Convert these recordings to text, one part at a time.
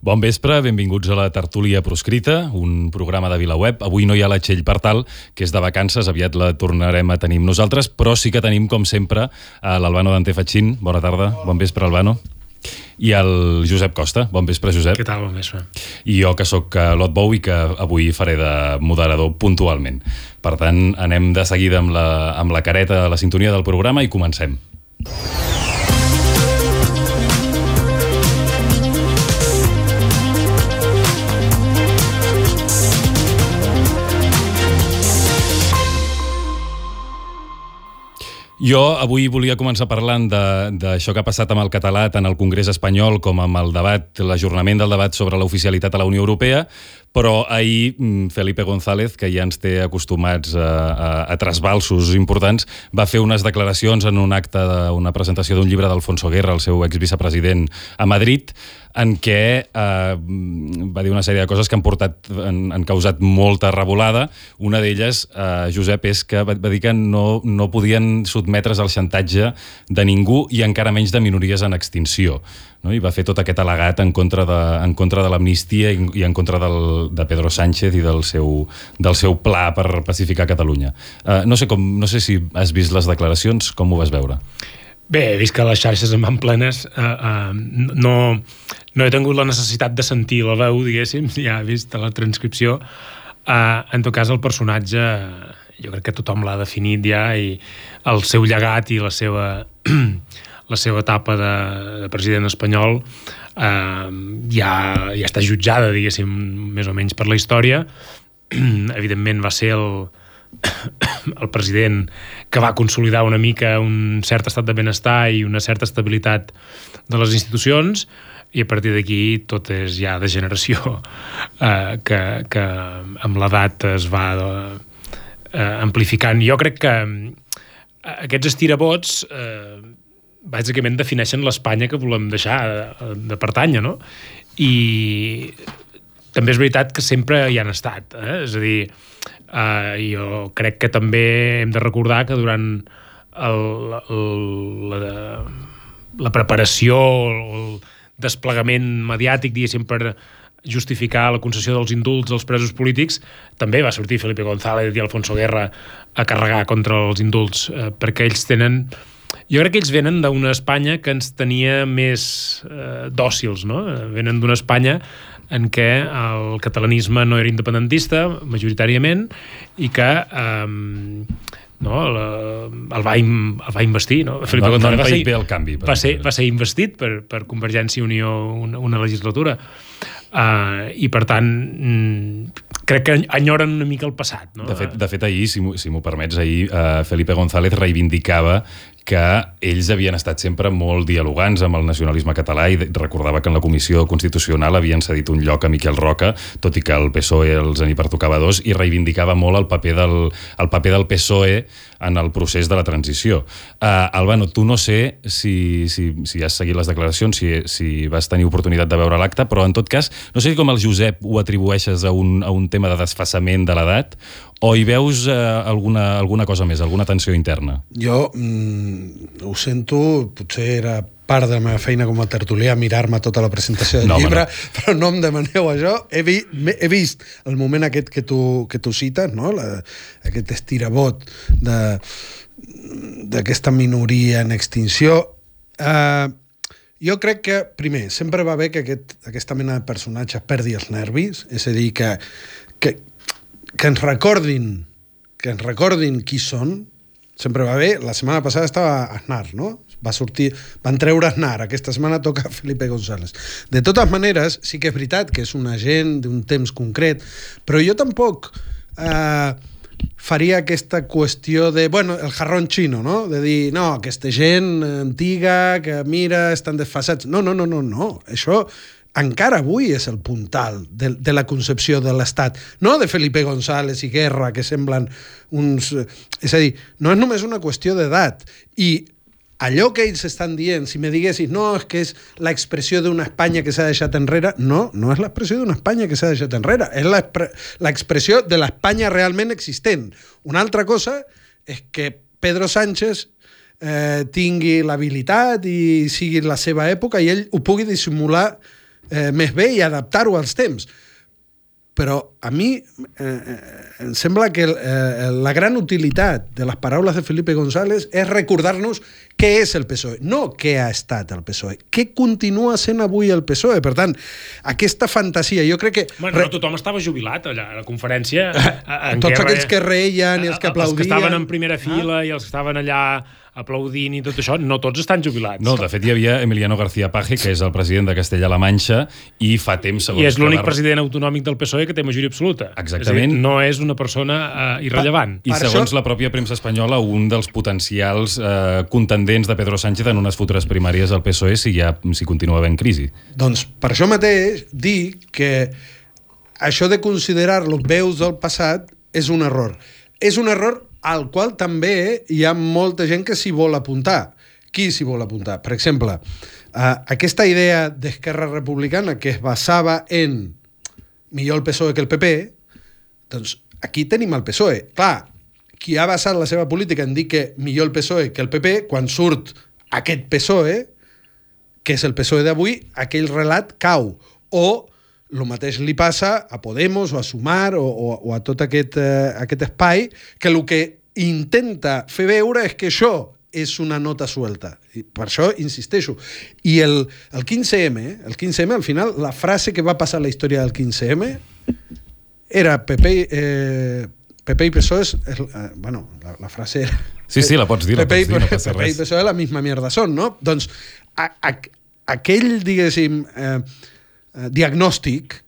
Bon vespre, benvinguts a la Tertúlia Proscrita, un programa de VilaWeb. Avui no hi ha la Txell Partal, que és de vacances, aviat la tornarem a tenir nosaltres, però sí que tenim, com sempre, a l'Albano Dante Fatxin. Bona tarda, bon vespre, Albano. I el Josep Costa. Bon vespre, Josep. Què tal, bon vespre. I jo, que sóc eh, Lot Bou i que avui faré de moderador puntualment. Per tant, anem de seguida amb la, amb la careta la sintonia del programa i comencem. Jo avui volia començar parlant d'això que ha passat amb el català tant al Congrés espanyol com amb el debat, l'ajornament del debat sobre l'oficialitat a la Unió Europea, però ahir mm, Felipe González, que ja ens té acostumats a, a, a trasbalsos importants, va fer unes declaracions en un acte, de, una presentació d'un llibre d'Alfonso Guerra, el seu exvicepresident, a Madrid, en què eh, va dir una sèrie de coses que han, portat, han, han causat molta revolada. Una d'elles, eh, Josep, és que va, va dir que no, no podien sotmetre's al xantatge de ningú i encara menys de minories en extinció. No? I va fer tot aquest al·legat en contra de, en contra de l'amnistia i, i en contra del, de Pedro Sánchez i del seu, del seu pla per pacificar Catalunya. Eh, no, sé com, no sé si has vist les declaracions, com ho vas veure? Bé, he vist que les xarxes en van plenes. Uh, uh, no, no he tingut la necessitat de sentir la veu, diguéssim, ja he vist la transcripció. Uh, en tot cas, el personatge jo crec que tothom l'ha definit ja i el seu llegat i la seva, la seva etapa de, de president espanyol uh, ja, ja està jutjada, diguéssim, més o menys per la història. Evidentment va ser el, el president que va consolidar una mica un cert estat de benestar i una certa estabilitat de les institucions i a partir d'aquí tot és ja de generació eh, que, que amb l'edat es va eh, amplificant. Jo crec que eh, aquests estirabots eh, bàsicament defineixen l'Espanya que volem deixar de, de pertànyer, no? I també és veritat que sempre hi han estat, eh? és a dir, Uh, jo crec que també hem de recordar que durant el, el, la, la preparació, el desplegament mediàtic, diguéssim, per justificar la concessió dels indults als presos polítics, també va sortir Felipe González i Alfonso Guerra a carregar contra els indults, eh, perquè ells tenen... Jo crec que ells venen d'una Espanya que ens tenia més eh, dòcils, no? Venen d'una Espanya en què el catalanisme no era independentista, majoritàriament, i que eh, no, la, el, va, el va investir. No? Felipe González va, ser, el canvi, va, ser, va ser investit per, per Convergència i Unió una, una legislatura. Uh, I, per tant, mm, crec que enyoren una mica el passat. No? De fet, de fet ahir, si m'ho permets, ahir uh, Felipe González reivindicava que ells havien estat sempre molt dialogants amb el nacionalisme català i recordava que en la Comissió Constitucional havien cedit un lloc a Miquel Roca, tot i que el PSOE els en hi pertocava dos, i reivindicava molt el paper del, el paper del PSOE en el procés de la transició. Uh, Albano, tu no sé si, si, si has seguit les declaracions, si, si vas tenir oportunitat de veure l'acte, però en tot cas, no sé com el Josep ho atribueixes a un, a un tema de desfassament de l'edat o hi veus eh, alguna, alguna cosa més, alguna tensió interna? Jo mm, ho sento, potser era part de la meva feina com a tertulià mirar-me tota la presentació del no, llibre, no. però no em demaneu això. He, vi, he vist el moment aquest que tu, que tu cites, no? la, aquest estirabot d'aquesta minoria en extinció. Uh, jo crec que, primer, sempre va bé que aquest, aquesta mena de personatge perdi els nervis, és a dir, que, que, que ens recordin que ens recordin qui són, sempre va bé. La setmana passada estava Aznar, no? Va sortir, van treure Aznar, aquesta setmana toca Felipe González. De totes maneres, sí que és veritat que és un agent d'un temps concret, però jo tampoc eh, faria aquesta qüestió de, bueno, el jarrón xino, no? De dir, no, aquesta gent antiga que mira, estan desfasats. No, no, no, no, no. Això encara avui és el puntal de, de la concepció de l'Estat, no de Felipe González i Guerra, que semblen uns... És a dir, no és només una qüestió d'edat. I allò que ells estan dient, si me diguessis, no, és que és l'expressió d'una Espanya que s'ha deixat enrere, no, no és l'expressió d'una Espanya que s'ha deixat enrere, és l'expressió de l'Espanya realment existent. Una altra cosa és que Pedro Sánchez eh, tingui l'habilitat i sigui la seva època i ell ho pugui dissimular eh, més bé i adaptar-ho als temps però a mi eh, eh, em sembla que eh, la gran utilitat de les paraules de Felipe González és recordar-nos què és el PSOE, no què ha estat el PSOE, què continua sent avui el PSOE. Per tant, aquesta fantasia, jo crec que... Bueno, no tothom estava jubilat allà, a la conferència. En Tots aquells re... que reien i els que aplaudien... Els que estaven en primera fila ah? i els que estaven allà aplaudint i tot això, no tots estan jubilats. No, de fet hi havia Emiliano García Paje, que és el president de Castella-La Manxa, i fa temps... I és l'únic la... president autonòmic del PSOE que té majoria absoluta. Exactament. És dir, no és una persona uh, irrellevant. I per segons això... la pròpia premsa espanyola, un dels potencials uh, contendents de Pedro Sánchez en unes futures primàries del PSOE si, ja, si continua havent crisi. Doncs per això mateix dic que això de considerar-lo veus del passat és un error. És un error al qual també hi ha molta gent que s'hi vol apuntar. Qui s'hi vol apuntar? Per exemple, uh, aquesta idea d'Esquerra Republicana que es basava en millor el PSOE que el PP, doncs aquí tenim el PSOE. Clar, qui ha basat la seva política en dir que millor el PSOE que el PP, quan surt aquest PSOE, que és el PSOE d'avui, aquell relat cau. O el mateix li passa a Podemos o a Sumar o, o, o a tot aquest, eh, aquest espai que el que intenta fer veure és que això és una nota suelta. I per això insisteixo. I el, el 15M, eh, el 15M, al final, la frase que va passar a la història del 15M era PP, eh, PP i PSOE... És, eh, bueno, la, la frase era... Sí, sí, la pots dir, PP, la pots dir, no passa res. PP i PSOE la misma mierda són, no? Doncs a, a, aquell, diguéssim, eh, eh, diagnòstic,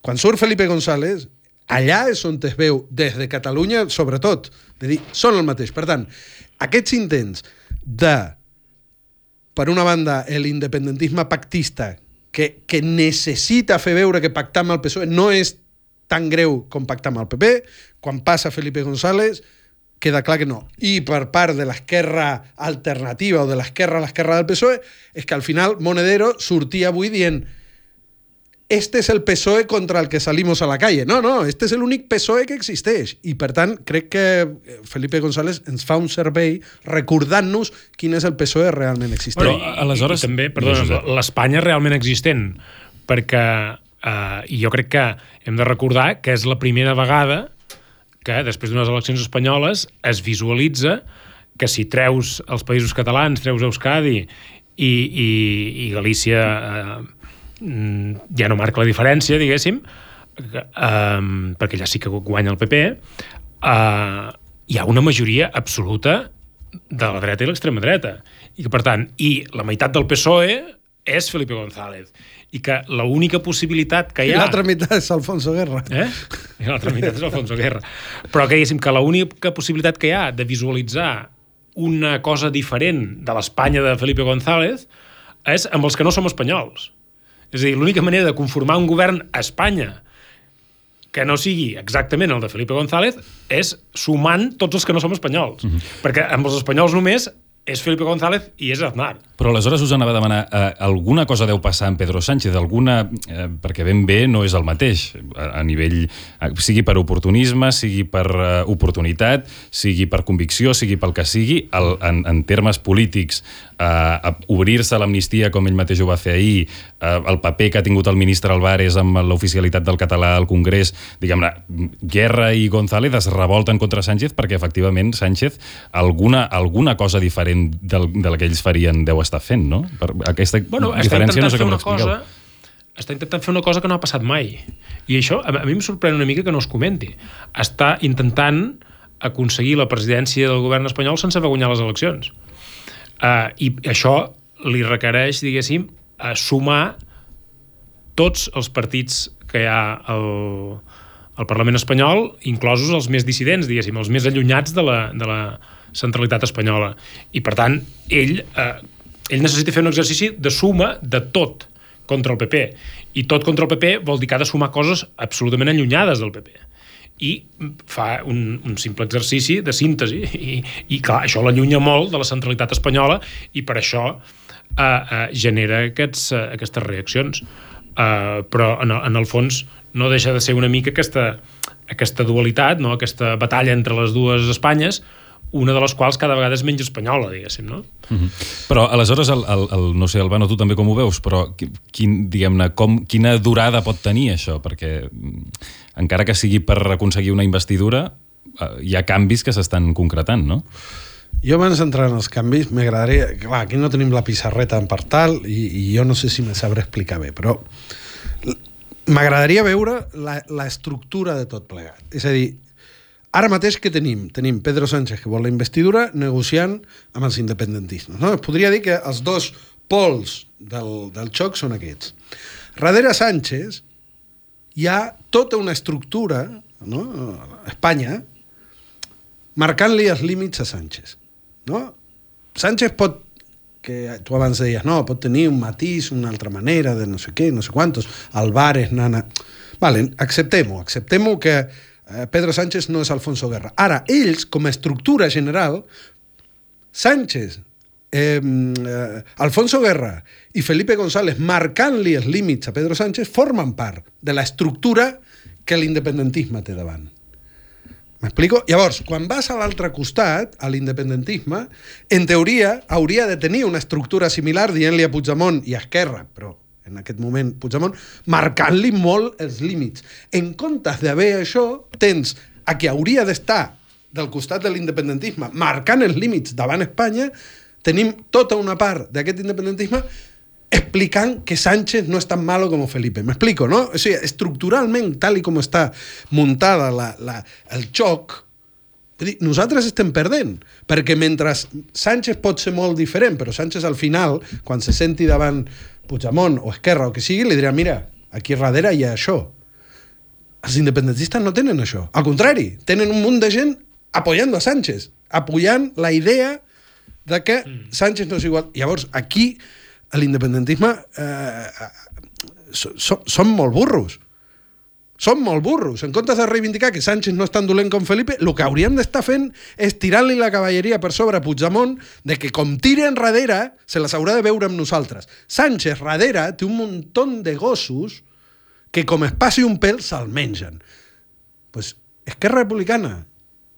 quan surt Felipe González, allà és on es veu, des de Catalunya, sobretot, de dir, són el mateix. Per tant, aquests intents de, per una banda, l'independentisme pactista, que, que necessita fer veure que pactar amb el PSOE no és tan greu com pactar amb el PP, quan passa Felipe González, queda clar que no. I per part de l'esquerra alternativa o de l'esquerra a l'esquerra del PSOE, és que al final Monedero sortia avui dient este es el PSOE contra el que salimos a la calle. No, no, este és l'únic PSOE que existeix. I, per tant, crec que eh, Felipe González ens fa un servei recordant-nos quin és el PSOE realment existent. Però, aleshores... I, i també, perdona, l'Espanya realment existent, perquè eh, i jo crec que hem de recordar que és la primera vegada que, després d'unes eleccions espanyoles, es visualitza que si treus els països catalans, treus Euskadi i, i, i Galícia... Eh, ja no marca la diferència, diguéssim, um, perquè ja sí que guanya el PP, uh, hi ha una majoria absoluta de la dreta i l'extrema dreta. I que, per tant, i la meitat del PSOE és Felipe González. I que l'única possibilitat que hi ha... I l'altra meitat és Alfonso Guerra. Eh? I l'altra meitat és Alfonso Guerra. Però que, diguéssim, que l'única possibilitat que hi ha de visualitzar una cosa diferent de l'Espanya de Felipe González és amb els que no som espanyols. És a dir, l'única manera de conformar un govern a Espanya que no sigui exactament el de Felipe González és sumant tots els que no som espanyols. Mm -hmm. Perquè amb els espanyols només és Felipe González i és Aznar. Però aleshores us anava a demanar, eh, alguna cosa deu passar amb Pedro Sánchez, alguna, eh, perquè ben bé no és el mateix, a, a nivell, eh, sigui per oportunisme, sigui per eh, oportunitat, sigui per convicció, sigui pel que sigui, el, en, en termes polítics, eh, obrir-se a l'amnistia, com ell mateix ho va fer ahir, eh, el paper que ha tingut el ministre Alvarez amb l'oficialitat del català al Congrés, diguem-ne, Guerra i González es revolten contra Sánchez perquè efectivament Sánchez alguna, alguna cosa diferent diferent del, del que ells farien deu estar fent, no? Per aquesta bueno, diferència no sé com l'expliqueu. Està intentant fer una cosa que no ha passat mai. I això a, a mi em sorprèn una mica que no es comenti. Està intentant aconseguir la presidència del govern espanyol sense haver guanyat les eleccions. Uh, I això li requereix, diguéssim, a sumar tots els partits que hi ha al, al Parlament espanyol, inclosos els més dissidents, diguéssim, els més allunyats de la, de la, centralitat espanyola. I, per tant, ell, eh, ell necessita fer un exercici de suma de tot contra el PP. I tot contra el PP vol dir que ha de sumar coses absolutament allunyades del PP i fa un, un simple exercici de síntesi i, i clar, això l'allunya molt de la centralitat espanyola i per això eh, eh, genera aquests, eh, aquestes reaccions eh, però en, en el fons no deixa de ser una mica aquesta, aquesta dualitat, no? aquesta batalla entre les dues Espanyes una de les quals cada vegada és menys espanyola, diguéssim, no? Mm -hmm. Però aleshores, el, el, el, no sé, Albano, tu també com ho veus, però quin, diguem-ne, com, quina durada pot tenir això? Perquè mm, encara que sigui per aconseguir una investidura, eh, hi ha canvis que s'estan concretant, no? Jo abans d'entrar en els canvis m'agradaria... Clar, aquí no tenim la pissarreta en part tal i, i jo no sé si me sabré explicar bé, però m'agradaria veure l'estructura de tot plegat. És a dir, Ara mateix que tenim? Tenim Pedro Sánchez que vol la investidura negociant amb els independentistes. No? Es podria dir que els dos pols del, del xoc són aquests. Darrere Sánchez hi ha tota una estructura, no? a Espanya, marcant-li els límits a Sánchez. No? Sánchez pot que tu abans deies, no, pot tenir un matís, una altra manera de no sé què, no sé quantos, Alvarez, Nana... Vale, acceptem-ho, acceptem-ho que Pedro Sánchez no és Alfonso Guerra. Ara, ells, com a estructura general, Sánchez, eh, eh, Alfonso Guerra i Felipe González marcant-li els límits a Pedro Sánchez formen part de l'estructura que l'independentisme té davant. M'explico? Llavors, quan vas a l'altre costat, a l'independentisme, en teoria hauria de tenir una estructura similar dient-li a Puigdemont i a Esquerra, però en aquest moment Puigdemont, marcant-li molt els límits. En comptes d'haver això, tens a qui hauria d'estar del costat de l'independentisme marcant els límits davant Espanya, tenim tota una part d'aquest independentisme explicant que Sánchez no és tan malo com Felipe. Me no? O sigui, estructuralment, tal i com està muntada la, la, el xoc, dir, nosaltres estem perdent, perquè mentre Sánchez pot ser molt diferent, però Sánchez al final, quan se senti davant Puigdemont o Esquerra o que sigui, li diran, mira, aquí darrere hi ha això. Els independentistes no tenen això. Al contrari, tenen un munt de gent apoyant a Sánchez, apoyant la idea de que mm. Sánchez no és igual. Llavors, aquí, l'independentisme eh, són so, so, molt burros són molt burros. En comptes de reivindicar que Sánchez no és tan dolent com Felipe, el que hauríem d'estar fent és tirant-li la cavalleria per sobre a Puigdemont de que com tira enrere, se les haurà de veure amb nosaltres. Sánchez, darrere, té un munt de gossos que com es passi un pèl se'l mengen. Pues Esquerra Republicana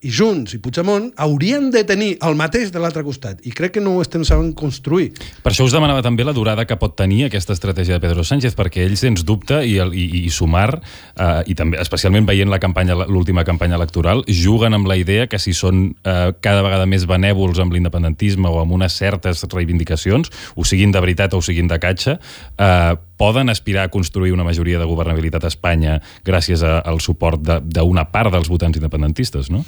i Junts i Puigdemont haurien de tenir el mateix de l'altre costat i crec que no ho estem sabent construir. Per això us demanava també la durada que pot tenir aquesta estratègia de Pedro Sánchez, perquè ell, sens dubte, i, i, i Sumar, eh, i també especialment veient la campanya l'última campanya electoral, juguen amb la idea que si són eh, cada vegada més benèvols amb l'independentisme o amb unes certes reivindicacions, o siguin de veritat o siguin de catxa, eh, poden aspirar a construir una majoria de governabilitat a Espanya gràcies a, al suport d'una part dels votants independentistes, no?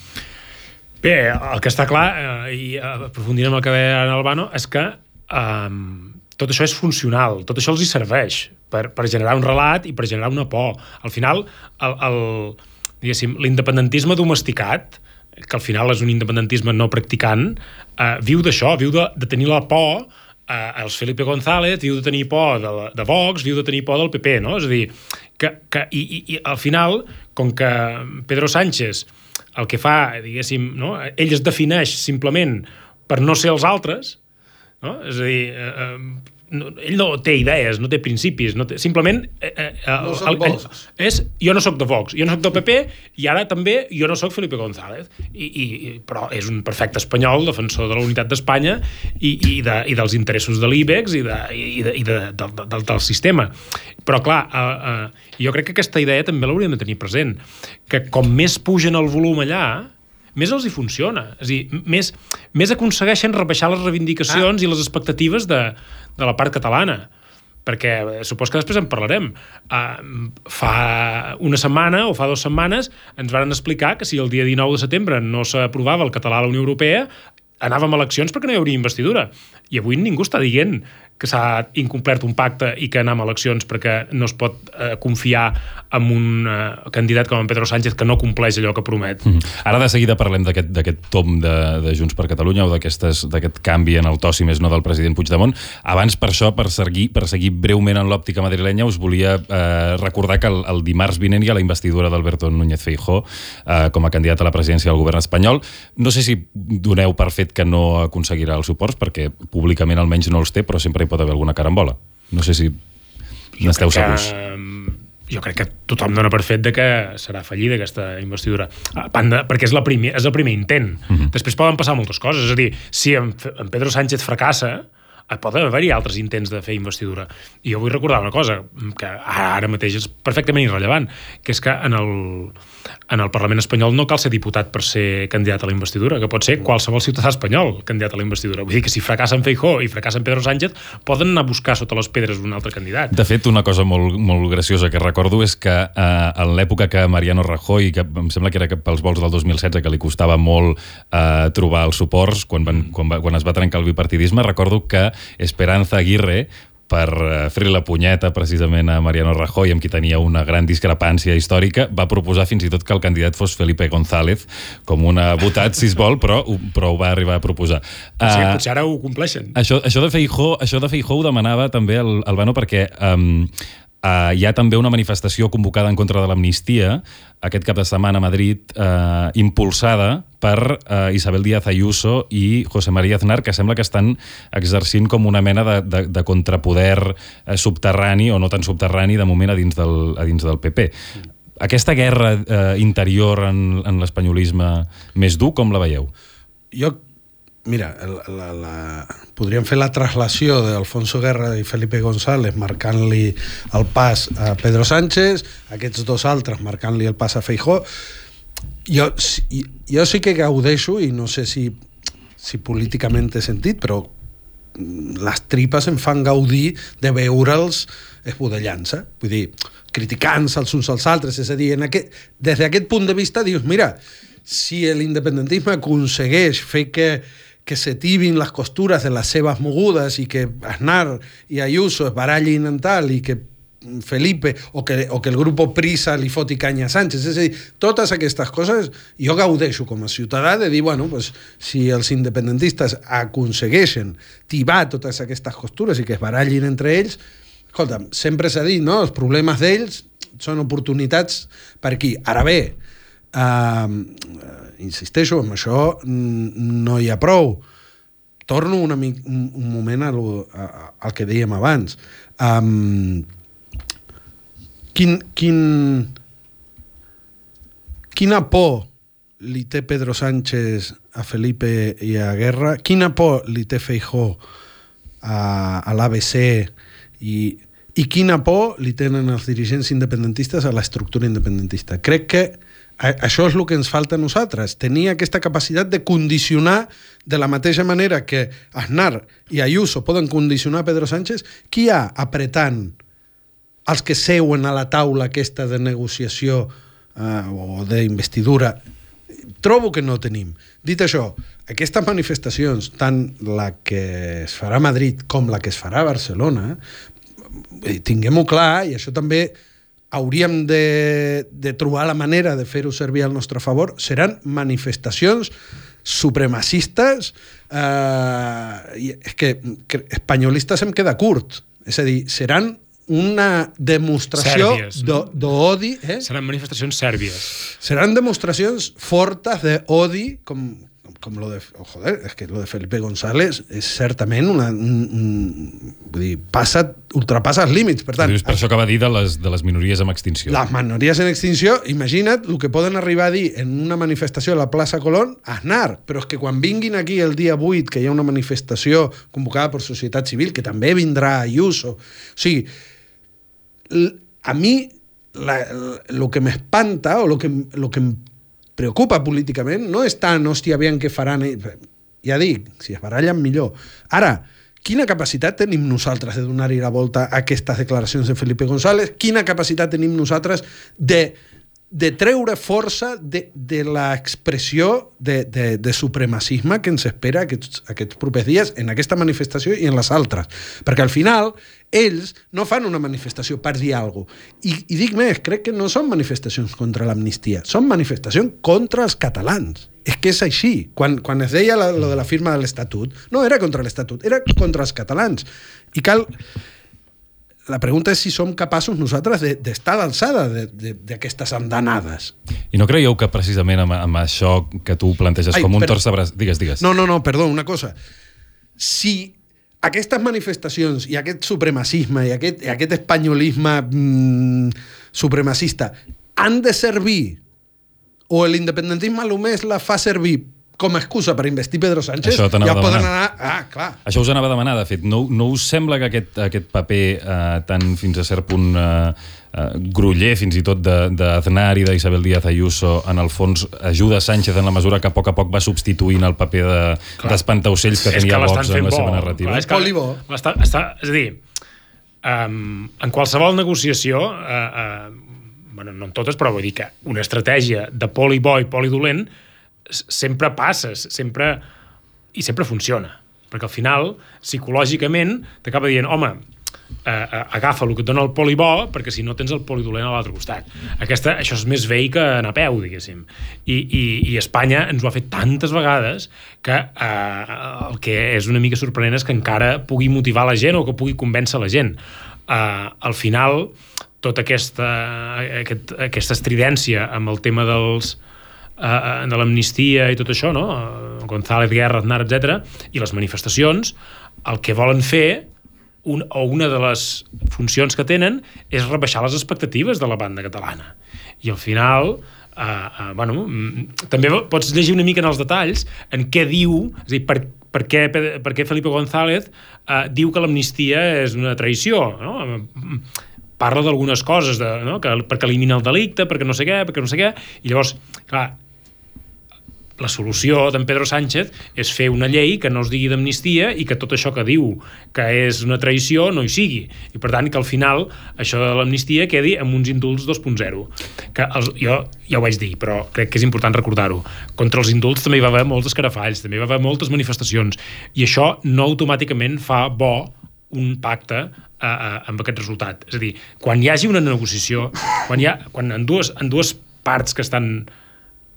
Bé, el que està clar, eh, i aprofundint amb el que deia en Albano, és que eh, tot això és funcional, tot això els hi serveix per, per generar un relat i per generar una por. Al final, el, el, l'independentisme domesticat, que al final és un independentisme no practicant, eh, viu d'això, viu de, de tenir la por eh, els Felipe González viu de tenir por de, de Vox, viu de tenir por del PP, no? És a dir, que, que, i, i, i al final, com que Pedro Sánchez el que fa, diguéssim, no? ell es defineix simplement per no ser els altres, no? és a dir, eh, eh no, ell no té idees, no té principis, no té, simplement... Eh, eh, no el, el, és, jo no sóc de Vox, jo no sóc del PP, i ara també jo no sóc Felipe González, i, i, però és un perfecte espanyol, defensor de la unitat d'Espanya i, i, de, i dels interessos de l'IBEX i, de, i, de, i de, de, de, del, del sistema. Però, clar, eh, eh, jo crec que aquesta idea també l'hauríem de tenir present, que com més pugen el volum allà, més els hi funciona. És a dir, més, més aconsegueixen rebaixar les reivindicacions ah. i les expectatives de, de la part catalana perquè eh, supos que després en parlarem. Uh, fa una setmana o fa dues setmanes ens van explicar que si el dia 19 de setembre no s'aprovava el català a la Unió Europea, anàvem a eleccions perquè no hi hauria investidura. I avui ningú està dient que s'ha incomplert un pacte i que anem a eleccions perquè no es pot eh, confiar en un eh, candidat com en Pedro Sánchez que no compleix allò que promet. Mm. Ara de seguida parlem d'aquest tom de, de Junts per Catalunya o d'aquest canvi en el to, si més no, del president Puigdemont. Abans, per això, per seguir, per seguir breument en l'òptica madrilenya, us volia eh, recordar que el, el dimarts vinent hi ha la investidura d'Alberto Núñez Feijó eh, com a candidat a la presidència del govern espanyol. No sé si doneu per fet que no aconseguirà els suports, perquè públicament almenys no els té, però sempre hi pot haver alguna carambola. No sé si n'esteu segurs. Que, jo crec que tothom dona per fet de que serà fallida aquesta investidura, a banda, perquè és, la primer, és el primer intent. Uh -huh. Després poden passar moltes coses, és a dir, si en, en Pedro Sánchez fracassa, eh, poden haver-hi altres intents de fer investidura. I jo vull recordar una cosa, que ara mateix és perfectament irrellevant, que és que en el, en el Parlament espanyol no cal ser diputat per ser candidat a la investidura, que pot ser qualsevol ciutadà espanyol candidat a la investidura. Vull dir que si fracassen Feijó i fracassen Pedro Sánchez, poden anar a buscar sota les pedres un altre candidat. De fet, una cosa molt, molt graciosa que recordo és que eh, en l'època que Mariano Rajoy, que em sembla que era pels vols del 2016, que li costava molt eh, trobar els suports quan, van, quan, va, quan es va trencar el bipartidisme, recordo que Esperanza Aguirre per eh, fer la punyeta precisament a Mariano Rajoy, amb qui tenia una gran discrepància històrica, va proposar fins i tot que el candidat fos Felipe González, com una votat, si es vol, però, però ho va arribar a proposar. O sigui, uh, potser ara ho compleixen. Això, això, de Feijó, això de Feijó ho demanava també el, el Bano perquè um, Uh, hi ha també una manifestació convocada en contra de l'amnistia aquest cap de setmana a Madrid, uh, impulsada per uh, Isabel Díaz Ayuso i José María Aznar, que sembla que estan exercint com una mena de, de, de contrapoder uh, subterrani, o no tan subterrani, de moment a dins del, a dins del PP. Aquesta guerra uh, interior en, en l'espanyolisme més dur, com la veieu? Jo Mira, la, la, podríem fer la traslació d'Alfonso Guerra i Felipe González marcant-li el pas a Pedro Sánchez, aquests dos altres marcant-li el pas a Feijó. Jo, jo sí que gaudeixo, i no sé si, si políticament té sentit, però les tripes em fan gaudir de veure'ls esbudellant-se. Vull dir, criticant-se els uns als altres. És a dir, en aquest, des d'aquest punt de vista dius, mira, si l'independentisme aconsegueix fer que que se tibin les costures de les seves mogudes i que Aznar i Ayuso es barallin en tal i que Felipe o que, o que el grup Prisa li foti canya Sánchez. És a dir, totes aquestes coses jo gaudeixo com a ciutadà de dir, bueno, pues, si els independentistes aconsegueixen tibar totes aquestes costures i que es barallin entre ells, escolta, sempre s'ha dit, no? Els problemes d'ells són oportunitats per aquí. Ara bé, eh, insisteixo, amb això no hi ha prou. Torno una mic, un, un moment a lo, a, al que dèiem abans. Um, quin, quin, quina por li té Pedro Sánchez a Felipe i a Guerra? Quina por li té Feijó a, a l'ABC i, i quina por li tenen els dirigents independentistes a l'estructura independentista? Crec que això és el que ens falta a nosaltres, tenir aquesta capacitat de condicionar de la mateixa manera que Aznar i Ayuso poden condicionar Pedro Sánchez, qui hi ha apretant els que seuen a la taula aquesta de negociació eh, o d'investidura? Trobo que no tenim. Dit això, aquestes manifestacions, tant la que es farà a Madrid com la que es farà a Barcelona, eh, tinguem-ho clar, i això també hauríem de, de trobar la manera de fer-ho servir al nostre favor, seran manifestacions supremacistes eh, i és que, que espanyolistes em queda curt. És a dir, seran una demostració d'odi eh? seran manifestacions sèrbies. Seran demostracions fortes d'odi com, com lo de... Oh, joder, és que lo de Felipe González és certament una... Un, un, vull dir, passa, ultrapassa els límits. Per tant, per això que va dir de les, de les minories en extinció. Les minories en extinció, imagina't el que poden arribar a dir en una manifestació a la plaça Colón, a Aznar, però és que quan vinguin aquí el dia 8, que hi ha una manifestació convocada per societat civil, que també vindrà Ayuso, o sigui, a mi el que m'espanta o el que, lo que em preocupa políticament no és tant, hòstia, aviam què faran... Ja dic, si es barallen, millor. Ara, quina capacitat tenim nosaltres de donar-hi la volta a aquestes declaracions de Felipe González? Quina capacitat tenim nosaltres de de treure força de, de l'expressió de, de, de supremacisme que ens espera aquests, aquests propers dies en aquesta manifestació i en les altres. Perquè al final ells no fan una manifestació per dir alguna cosa. I, I dic més, crec que no són manifestacions contra l'amnistia, són manifestacions contra els catalans. És que és així. Quan, quan es deia la, lo de la firma de l'Estatut, no era contra l'Estatut, era contra els catalans. I cal la pregunta és si som capaços nosaltres d'estar de, a l'alçada d'aquestes andanades. I no creieu que precisament amb, amb això que tu planteges Ai, com un però... torç de braç... Digues, digues. No, no, no, perdó, una cosa. Si aquestes manifestacions i aquest supremacisme i aquest, i aquest espanyolisme mmm, supremacista han de servir o l'independentisme només la fa servir com a excusa per investir Pedro Sánchez, ja a poden demanar. anar... Ah, clar. Això us anava a demanar, de fet. No, no us sembla que aquest, aquest paper eh, tan fins a cert punt eh, eh, gruller, fins i tot de- d'Aznar i d'Isabel Díaz Ayuso, en el fons ajuda Sánchez en la mesura que a poc a poc va substituint el paper de- d'espantaocells de, que tenia que Vox en la bo. seva narrativa? Clar, és que l'està- està, és a dir, um, en qualsevol negociació, uh, uh, bueno, no en totes, però vull dir que una estratègia de poli bo i poli dolent sempre passes, sempre i sempre funciona. Perquè al final, psicològicament, t'acaba dient, home, eh, eh, agafa el que et dona el poli bo, perquè si no tens el poli dolent a l'altre costat. Aquesta, això és més vell que anar a peu, diguéssim. I, i, I Espanya ens ho ha fet tantes vegades que eh, el que és una mica sorprenent és que encara pugui motivar la gent o que pugui convèncer la gent. Eh, al final, tota aquesta, aquest, aquesta estridència amb el tema dels, eh, de l'amnistia i tot això, no? Eh, González, Guerra, Aznar, etc. i les manifestacions, el que volen fer un, o una de les funcions que tenen és rebaixar les expectatives de la banda catalana. I al final, eh, eh, bueno, mm, també pots llegir una mica en els detalls en què diu, és a dir, per, per, què, per què Felipe González eh, diu que l'amnistia és una traïció, no? parla d'algunes coses, de, no? que, perquè elimina el delicte, perquè no sé què, perquè no sé què, i llavors, clar, la solució d'en Pedro Sánchez és fer una llei que no es digui d'amnistia i que tot això que diu que és una traïció no hi sigui. I per tant que al final això de l'amnistia quedi amb uns indults 2.0. Que els, jo ja ho vaig dir, però crec que és important recordar-ho. Contra els indults també hi va haver molts escarafalls, també hi va haver moltes manifestacions i això no automàticament fa bo un pacte eh, eh, amb aquest resultat. És a dir, quan hi hagi una negociació, quan, hi ha, quan en, dues, en dues parts que estan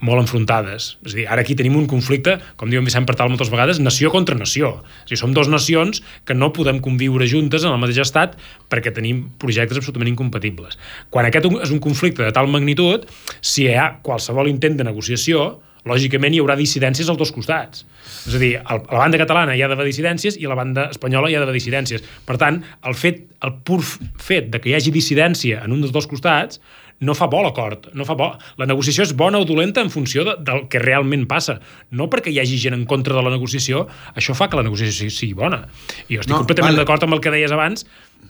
molt enfrontades. És a dir, ara aquí tenim un conflicte, com diu en Vicent Partal moltes vegades, nació contra nació. És a dir, som dues nacions que no podem conviure juntes en el mateix estat perquè tenim projectes absolutament incompatibles. Quan aquest és un conflicte de tal magnitud, si hi ha qualsevol intent de negociació, lògicament hi haurà dissidències als dos costats. És a dir, a la banda catalana hi ha d'haver dissidències i la banda espanyola hi ha d'haver dissidències. Per tant, el, fet, el pur fet de que hi hagi dissidència en un dels dos costats no fa bo l'acord, no fa bo. La negociació és bona o dolenta en funció de, del que realment passa. No perquè hi hagi gent en contra de la negociació, això fa que la negociació sigui, bona. I jo estic No, completament vale. d'acord amb el que deies abans,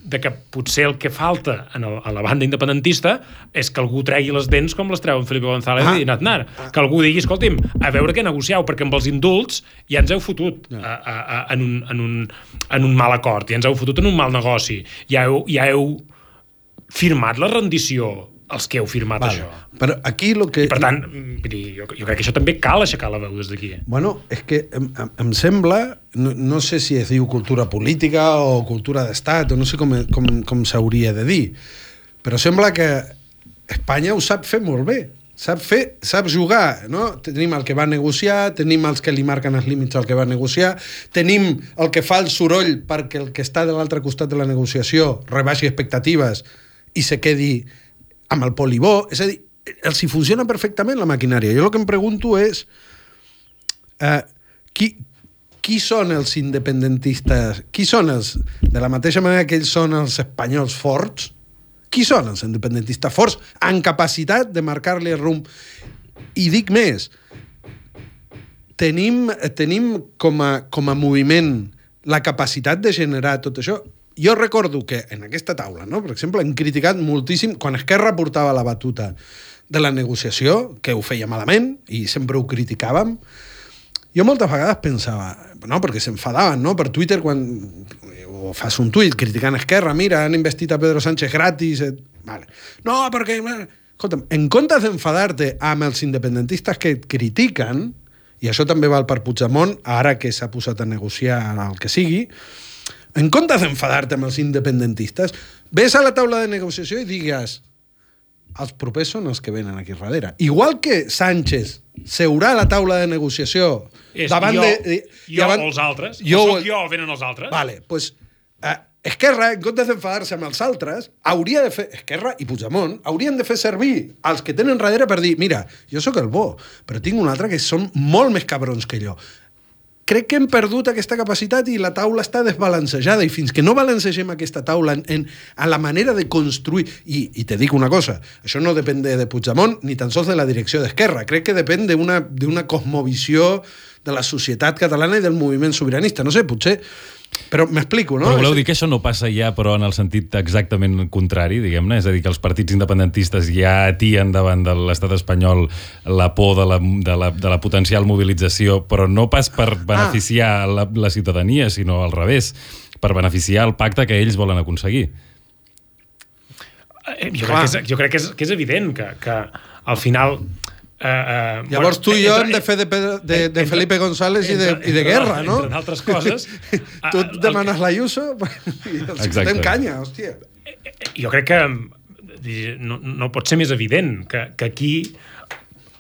de que potser el que falta en el, a la banda independentista és que algú tregui les dents com les treu en Felipe González Ah. i Aznar. Que algú digui, escolti'm, a veure què negocieu, perquè amb els indults ja ens heu fotut a, a, a, en, un, en, un, en un mal acord, ja ens heu fotut en un mal negoci, ja heu, ja heu firmat la rendició els que heu firmat Vale. això. Però aquí lo que... I per tant, dir, jo, jo crec que això també cal aixecar la veu des d'aquí. Bueno, és que em, em, em sembla, no, no sé si es diu cultura política o cultura d'estat, o no sé com, com, com s'hauria de dir, però sembla que Espanya ho sap fer molt bé. Sap fer, sap jugar, no? Tenim el que va negociar, tenim els que li marquen els límits al que va negociar, tenim el que fa el soroll perquè el que està de l'altre costat de la negociació rebaixi expectatives i se quedi amb el polibó. És a dir, els hi funciona perfectament la maquinària. Jo el que em pregunto és eh, qui, qui són els independentistes? Qui són els... De la mateixa manera que ells són els espanyols forts, qui són els independentistes forts en capacitat de marcar-li el rumb? I dic més, tenim, tenim com, a, com a moviment la capacitat de generar tot això. Jo recordo que en aquesta taula, no? per exemple, hem criticat moltíssim quan Esquerra portava la batuta de la negociació, que ho feia malament i sempre ho criticàvem, jo moltes vegades pensava, no, perquè s'enfadaven, no?, per Twitter quan o fas un tuit criticant Esquerra, mira, han investit a Pedro Sánchez gratis, et... vale. No, perquè... Escolta'm, en comptes d'enfadar-te amb els independentistes que et critiquen, i això també val per Puigdemont, ara que s'ha posat a negociar el que sigui, en comptes d'enfadar-te amb els independentistes, ves a la taula de negociació i digues els propers són els que venen aquí darrere. Igual que Sánchez seurà a la taula de negociació És davant jo, de... jo davant, o els altres? Jo, o soc jo o venen els altres? Vale, doncs pues, eh, Esquerra, en comptes d'enfadar-se amb els altres, hauria de fer... Esquerra i Puigdemont haurien de fer servir els que tenen darrere per dir mira, jo sóc el bo, però tinc un altre que són molt més cabrons que jo. Crec que hem perdut aquesta capacitat i la taula està desbalancejada i fins que no balancegem aquesta taula en, en, en la manera de construir i, i te dic una cosa, això no depèn de, de Puigdemont ni tan sols de la direcció d'Esquerra crec que depèn d'una cosmovisió de la societat catalana i del moviment sobiranista. No sé, potser però m'explico, no? Però voleu dir que això no passa ja, però en el sentit exactament contrari, diguem-ne? És a dir, que els partits independentistes ja atien davant de l'estat espanyol la por de la, de, la, de la potencial mobilització, però no pas per ah. beneficiar ah. la, la ciutadania, sinó al revés, per beneficiar el pacte que ells volen aconseguir. Eh, jo, crec que és, jo crec que és, que és evident que, que al final Uh, uh, Llavors bueno, tu i jo hem de fer de, de, de Felipe González entre, i, de, i de guerra, no? Entre d'altres coses... tu et demanes l'Ayuso i els fotem canya, hòstia. Jo crec que no, no pot ser més evident que, que aquí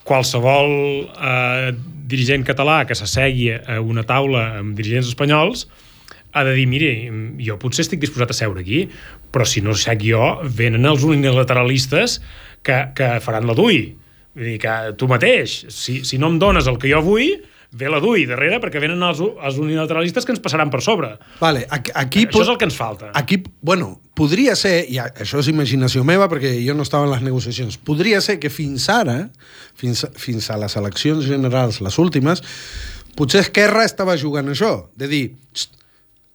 qualsevol eh, dirigent català que s'assegui a una taula amb dirigents espanyols ha de dir, mire, jo potser estic disposat a seure aquí, però si no sec jo, venen els unilateralistes que, que faran la DUI Vull dir que tu mateix, si, si no em dones el que jo vull, ve la DUI darrere perquè venen els, els unilateralistes que ens passaran per sobre. Vale, aquí, aquí això és el que ens falta. Aquí, bueno, podria ser, i això és imaginació meva perquè jo no estava en les negociacions, podria ser que fins ara, fins, fins a les eleccions generals, les últimes, potser Esquerra estava jugant això, de dir,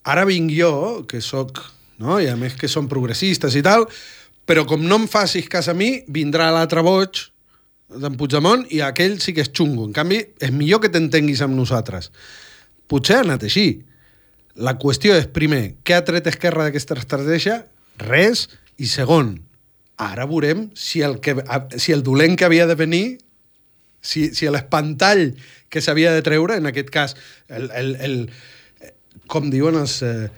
ara vinc jo, que sóc, no? i a més que som progressistes i tal, però com no em facis cas a mi, vindrà l'altre boig d'en Puigdemont i aquell sí que és xungo. En canvi, és millor que t'entenguis amb nosaltres. Potser ha anat així. La qüestió és, primer, què ha tret Esquerra d'aquesta estratègia? Res. I segon, ara veurem si el, que, si el dolent que havia de venir, si, si l'espantall que s'havia de treure, en aquest cas, el, el, el, com diuen els, eh,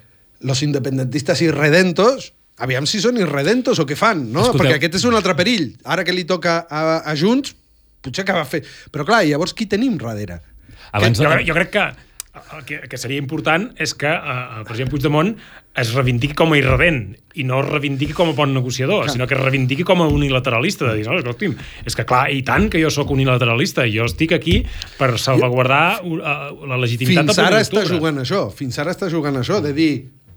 los independentistes irredentos, aviam si són irredentos o què fan, no? Escolteu. Perquè aquest és un altre perill. Ara que li toca a, a Junts, potser acaba fer... Però clar, llavors qui tenim darrere? Abans que... jo, jo crec que el que, que seria important és que uh, el president Puigdemont es reivindiqui com a irredent i no es reivindiqui com a bon negociador, clar. sinó que es reivindiqui com a unilateralista, de dir, no, escolti'm, és que clar, i tant que jo sóc unilateralista, jo estic aquí per salvaguardar uh, la legitimitat fins ara està jugant això, fins ara està jugant això, de dir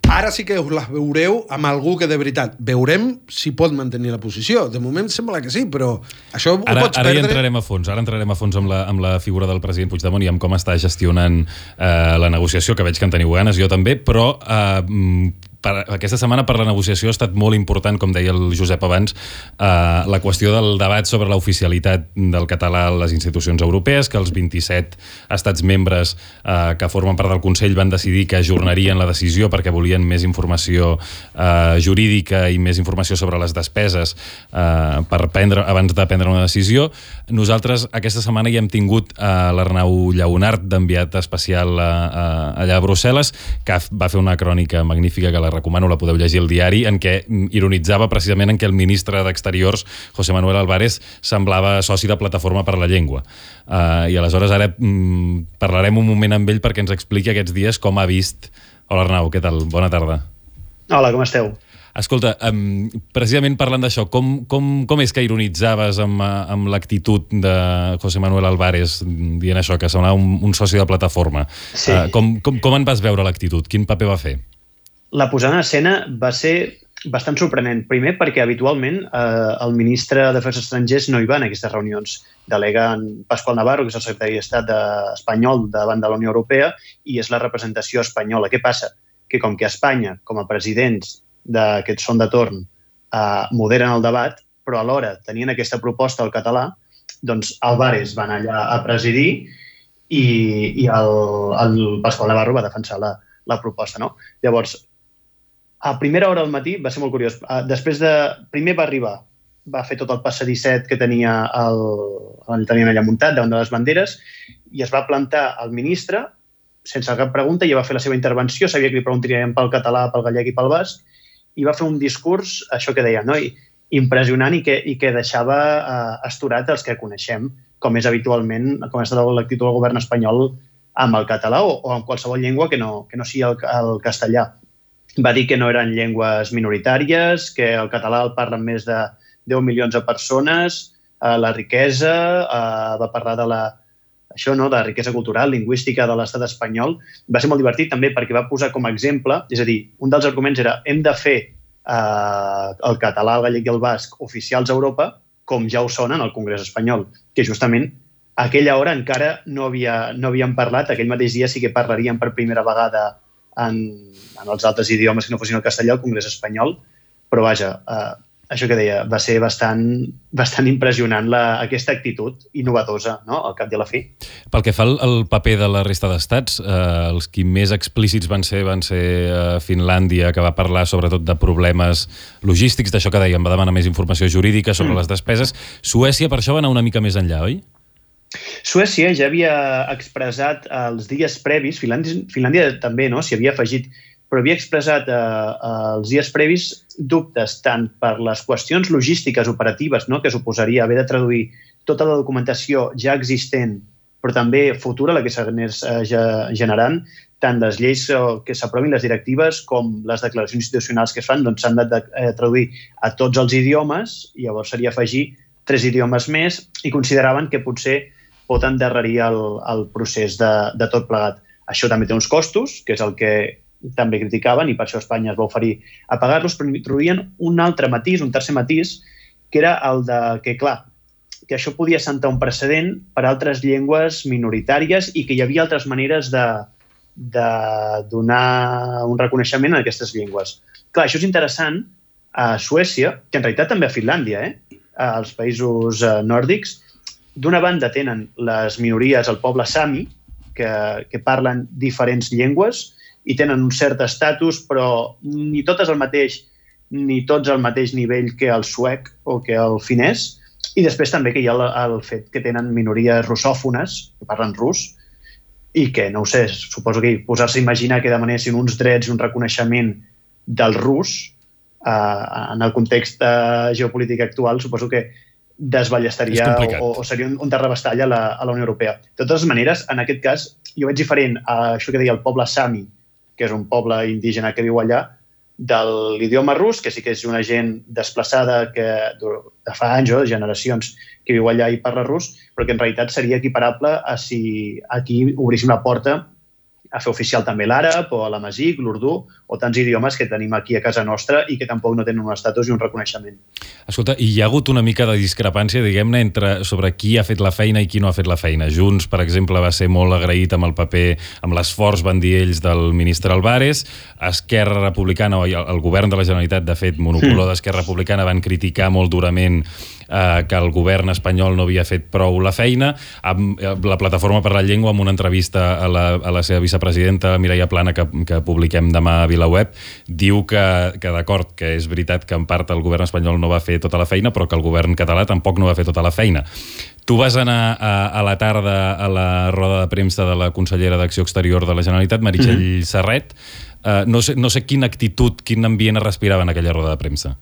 Ara sí que us les veureu amb algú que de veritat veurem si pot mantenir la posició. De moment sembla que sí, però això ho ara, pots ara perdre... Ara entrarem a fons, ara entrarem a fons amb la, amb la figura del president Puigdemont i amb com està gestionant eh, la negociació, que veig que en teniu ganes, jo també, però eh, per, aquesta setmana per la negociació ha estat molt important, com deia el Josep abans, eh, la qüestió del debat sobre l'oficialitat del català a les institucions europees, que els 27 estats membres eh, que formen part del Consell van decidir que ajornarien la decisió perquè volien més informació eh, jurídica i més informació sobre les despeses eh, per prendre, abans de prendre una decisió. Nosaltres aquesta setmana ja hem tingut eh, l'Arnau Lleonart d'enviat especial a, a, allà a Brussel·les, que va fer una crònica magnífica que la recomano, la podeu llegir al diari, en què ironitzava precisament en què el ministre d'Exteriors, José Manuel Álvarez, semblava soci de Plataforma per la Llengua. Uh, I aleshores ara mm, parlarem un moment amb ell perquè ens expliqui aquests dies com ha vist... Hola Arnau, què tal? Bona tarda. Hola, com esteu? Escolta, um, precisament parlant d'això, com, com, com és que ironitzaves amb, amb l'actitud de José Manuel Álvarez dient això, que semblava un, un soci de plataforma? Sí. Uh, com, com, com en vas veure l'actitud? Quin paper va fer? La posada en escena va ser bastant sorprenent. Primer perquè habitualment eh, el ministre d'Afers Estrangers no hi va en aquestes reunions. Delega en Pasqual Navarro, que és el secretari d'Estat de, espanyol davant de la Unió Europea, i és la representació espanyola. Què passa? Que com que Espanya, com a presidents d'aquest son de torn, eh, moderen el debat, però alhora tenien aquesta proposta al català, doncs Álvarez va anar allà a presidir i, i el, el Pasqual Navarro va defensar la, la proposta. No? Llavors, a primera hora del matí va ser molt curiós. Uh, després de... Primer va arribar, va fer tot el passadisset que tenia el, el tenien allà muntat davant de les banderes i es va plantar al ministre sense cap pregunta i va fer la seva intervenció, sabia que li preguntarien pel català, pel gallec i pel basc, i va fer un discurs, això que deia, no? I, impressionant i que, i que deixava uh, asturat els que coneixem, com és habitualment, com ha estat l'actitud del govern espanyol amb el català o, o amb qualsevol llengua que no, que no sigui el, el castellà va dir que no eren llengües minoritàries, que el català el parlen més de 10 milions de persones, eh, la riquesa, eh, va parlar de la, això, no?, de riquesa cultural, lingüística de l'estat espanyol, va ser molt divertit també perquè va posar com a exemple, és a dir, un dels arguments era hem de fer eh, el català, el gallec i el basc oficials a Europa, com ja ho sonen al Congrés espanyol, que justament a aquella hora encara no, havia, no havíem parlat, aquell mateix dia sí que parlaríem per primera vegada en, en els altres idiomes que no fossin el castellà al Congrés espanyol, però vaja, eh, això que deia, va ser bastant, bastant impressionant la, aquesta actitud innovadora, no?, al cap de la fi. Pel que fa al, al paper de la resta d'estats, eh, els qui més explícits van ser van ser eh, Finlàndia, que va parlar sobretot de problemes logístics, d'això que dèiem, va demanar més informació jurídica sobre mm. les despeses. Suècia, per això, va anar una mica més enllà, oi? Suècia ja havia expressat els dies previs, Finlàndia, Finlàndia també no, s'hi havia afegit, però havia expressat eh, els dies previs dubtes tant per les qüestions logístiques operatives no, que suposaria haver de traduir tota la documentació ja existent, però també futura, la que s'anés eh, generant, tant les lleis eh, que s'aprovin, les directives, com les declaracions institucionals que es fan, doncs s'han de eh, traduir a tots els idiomes, i llavors seria afegir tres idiomes més, i consideraven que potser pot endarrerir el, el procés de, de tot plegat. Això també té uns costos, que és el que també criticaven, i per això Espanya es va oferir a pagar-los, però introduïen un altre matís, un tercer matís, que era el de que, clar, que això podia sentar un precedent per altres llengües minoritàries i que hi havia altres maneres de, de donar un reconeixement a aquestes llengües. Clar, això és interessant a Suècia, que en realitat també a Finlàndia, eh? als països eh, nòrdics, d'una banda tenen les minories, el poble sami, que, que parlen diferents llengües i tenen un cert estatus, però ni totes el mateix ni tots al mateix nivell que el suec o que el finès. I després també que hi ha el, el fet que tenen minories russòfones, que parlen rus, i que, no ho sé, suposo que posar-se a imaginar que demanessin uns drets i un reconeixement del rus eh, en el context eh, geopolític actual, suposo que desballestaria o, o seria un, un terrabastall a la, a la Unió Europea. De totes maneres, en aquest cas, jo veig diferent a això que deia el poble Sami, que és un poble indígena que viu allà, de l'idioma rus, que sí que és una gent desplaçada que de fa anys o generacions que viu allà i parla rus, però que en realitat seria equiparable a si aquí obríssim la porta a fer oficial també l'àrab o l'amazic, l'urdú o tants idiomes que tenim aquí a casa nostra i que tampoc no tenen un estatus i un reconeixement. Escolta, i hi ha hagut una mica de discrepància, diguem-ne, entre sobre qui ha fet la feina i qui no ha fet la feina. Junts, per exemple, va ser molt agraït amb el paper, amb l'esforç, van dir ells, del ministre Alvarez. Esquerra Republicana, o el govern de la Generalitat, de fet, monocolor mm. d'Esquerra Republicana, van criticar molt durament eh, que el govern espanyol no havia fet prou la feina. Amb, eh, la Plataforma per la Llengua, amb una entrevista a la, a la seva vicepresidenta, Mireia Plana, que, que publiquem demà a VilaWeb, diu que, que d'acord, que és veritat que en part el govern espanyol no va fer tota la feina, però que el govern català tampoc no va fer tota la feina. Tu vas anar a, a la tarda a la roda de premsa de la consellera d'Acció Exterior de la Generalitat, Meritxell mm -hmm. Serret. Uh, no, sé, no sé quina actitud, quin ambient es respirava en aquella roda de premsa.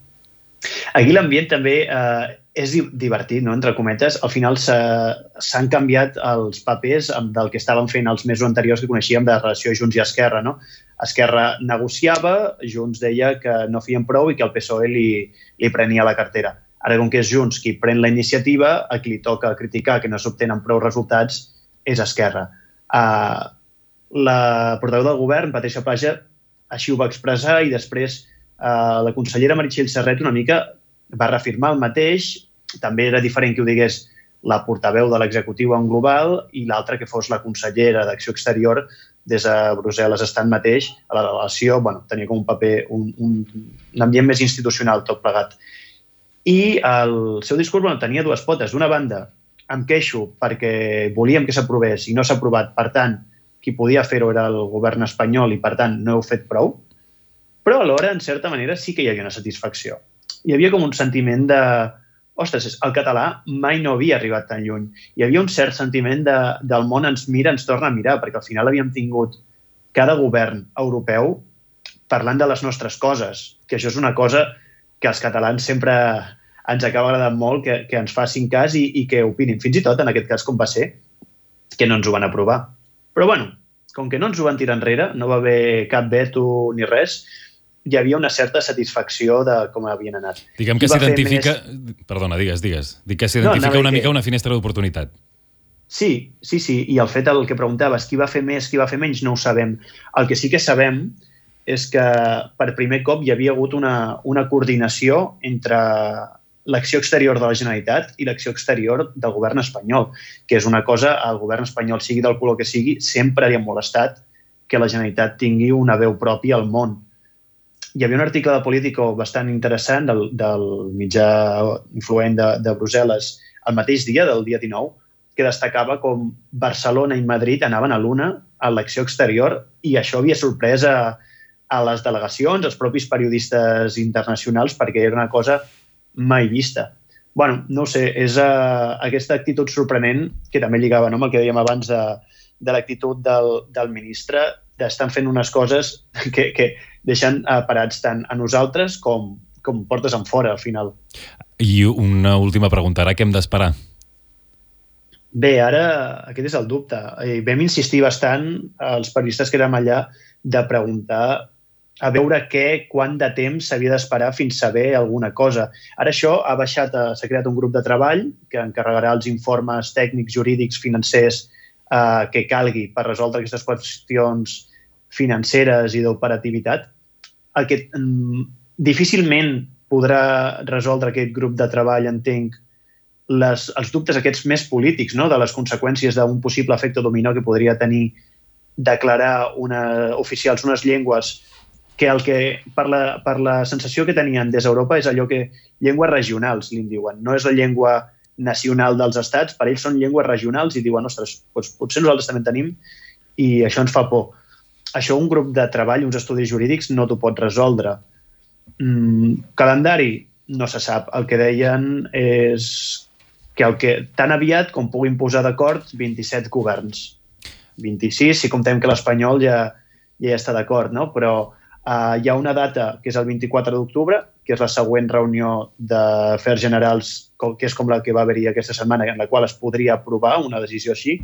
Aquí l'ambient també eh, és divertit, no? entre cometes. Al final s'han canviat els papers del que estaven fent els mesos anteriors que coneixíem de relació Junts i Esquerra. No? Esquerra negociava, Junts deia que no feien prou i que el PSOE li, li prenia la cartera. Ara, com que és Junts qui pren la iniciativa, a qui li toca criticar que no s'obtenen prou resultats és Esquerra. Uh, la portaveu del govern, Patricia Paja, així ho va expressar i després uh, la consellera Meritxell Serret una mica va reafirmar el mateix, també era diferent que ho digués la portaveu de l'executiu en global i l'altra que fos la consellera d'Acció Exterior des de Brussel·les estant mateix a la relació, bueno, tenia com un paper, un, un, un ambient més institucional tot plegat. I el seu discurs bueno, tenia dues potes. D'una banda, em queixo perquè volíem que s'aprovés i no s'ha aprovat, per tant, qui podia fer-ho era el govern espanyol i, per tant, no heu fet prou. Però alhora, en certa manera, sí que hi havia una satisfacció hi havia com un sentiment de ostres, el català mai no havia arribat tan lluny. Hi havia un cert sentiment de, del món ens mira, ens torna a mirar, perquè al final havíem tingut cada govern europeu parlant de les nostres coses, que això és una cosa que els catalans sempre ens acaba agradant molt que, que ens facin cas i, i que opinin. Fins i tot, en aquest cas, com va ser, que no ens ho van aprovar. Però, bueno, com que no ens ho van tirar enrere, no va haver cap veto ni res, hi havia una certa satisfacció de com havien anat. Diguem que s'identifica... Més... Perdona, digues, digues. Dic que s'identifica no, una mica que... una finestra d'oportunitat. Sí, sí, sí, i el fet del que preguntaves, qui va fer més, qui va fer menys, no ho sabem. El que sí que sabem és que per primer cop hi havia hagut una, una coordinació entre l'acció exterior de la Generalitat i l'acció exterior del govern espanyol, que és una cosa, el govern espanyol, sigui del color que sigui, sempre li ha molestat que la Generalitat tingui una veu pròpia al món. Hi havia un article de Político bastant interessant del, del mitjà influent de, de Brussel·les el mateix dia, del dia 19, que destacava com Barcelona i Madrid anaven a l'una a l'acció exterior i això havia sorprès a, a les delegacions, als propis periodistes internacionals, perquè era una cosa mai vista. bueno, no sé, és uh, aquesta actitud sorprenent que també lligava no, amb el que dèiem abans de, de l'actitud del, del ministre d'estar fent unes coses que, que deixen uh, parats tant a nosaltres com, com portes en fora, al final. I una última pregunta, ara què hem d'esperar? Bé, ara aquest és el dubte. I vam insistir bastant als periodistes que érem allà de preguntar a veure què, quant de temps s'havia d'esperar fins saber alguna cosa. Ara això ha baixat, eh, s'ha creat un grup de treball que encarregarà els informes tècnics, jurídics, financers eh, que calgui per resoldre aquestes qüestions financeres i d'operativitat. Que mm, difícilment podrà resoldre aquest grup de treball, entenc, les, els dubtes aquests més polítics no? de les conseqüències d'un possible efecte dominó que podria tenir declarar una, oficials unes llengües que el que, per la, per la sensació que tenien des d'Europa és allò que llengües regionals, li diuen. No és la llengua nacional dels estats, per ells són llengües regionals i diuen, ostres, doncs potser nosaltres també en tenim i això ens fa por. Això un grup de treball, uns estudis jurídics, no t'ho pot resoldre. Mm, calendari, no se sap. El que deien és que el que tan aviat com puguin posar d'acord 27 governs. 26, si comptem que l'espanyol ja, ja està d'acord, no? però uh, hi ha una data que és el 24 d'octubre, que és la següent reunió d'afers generals, que és com la que va haver-hi aquesta setmana, en la qual es podria aprovar una decisió així,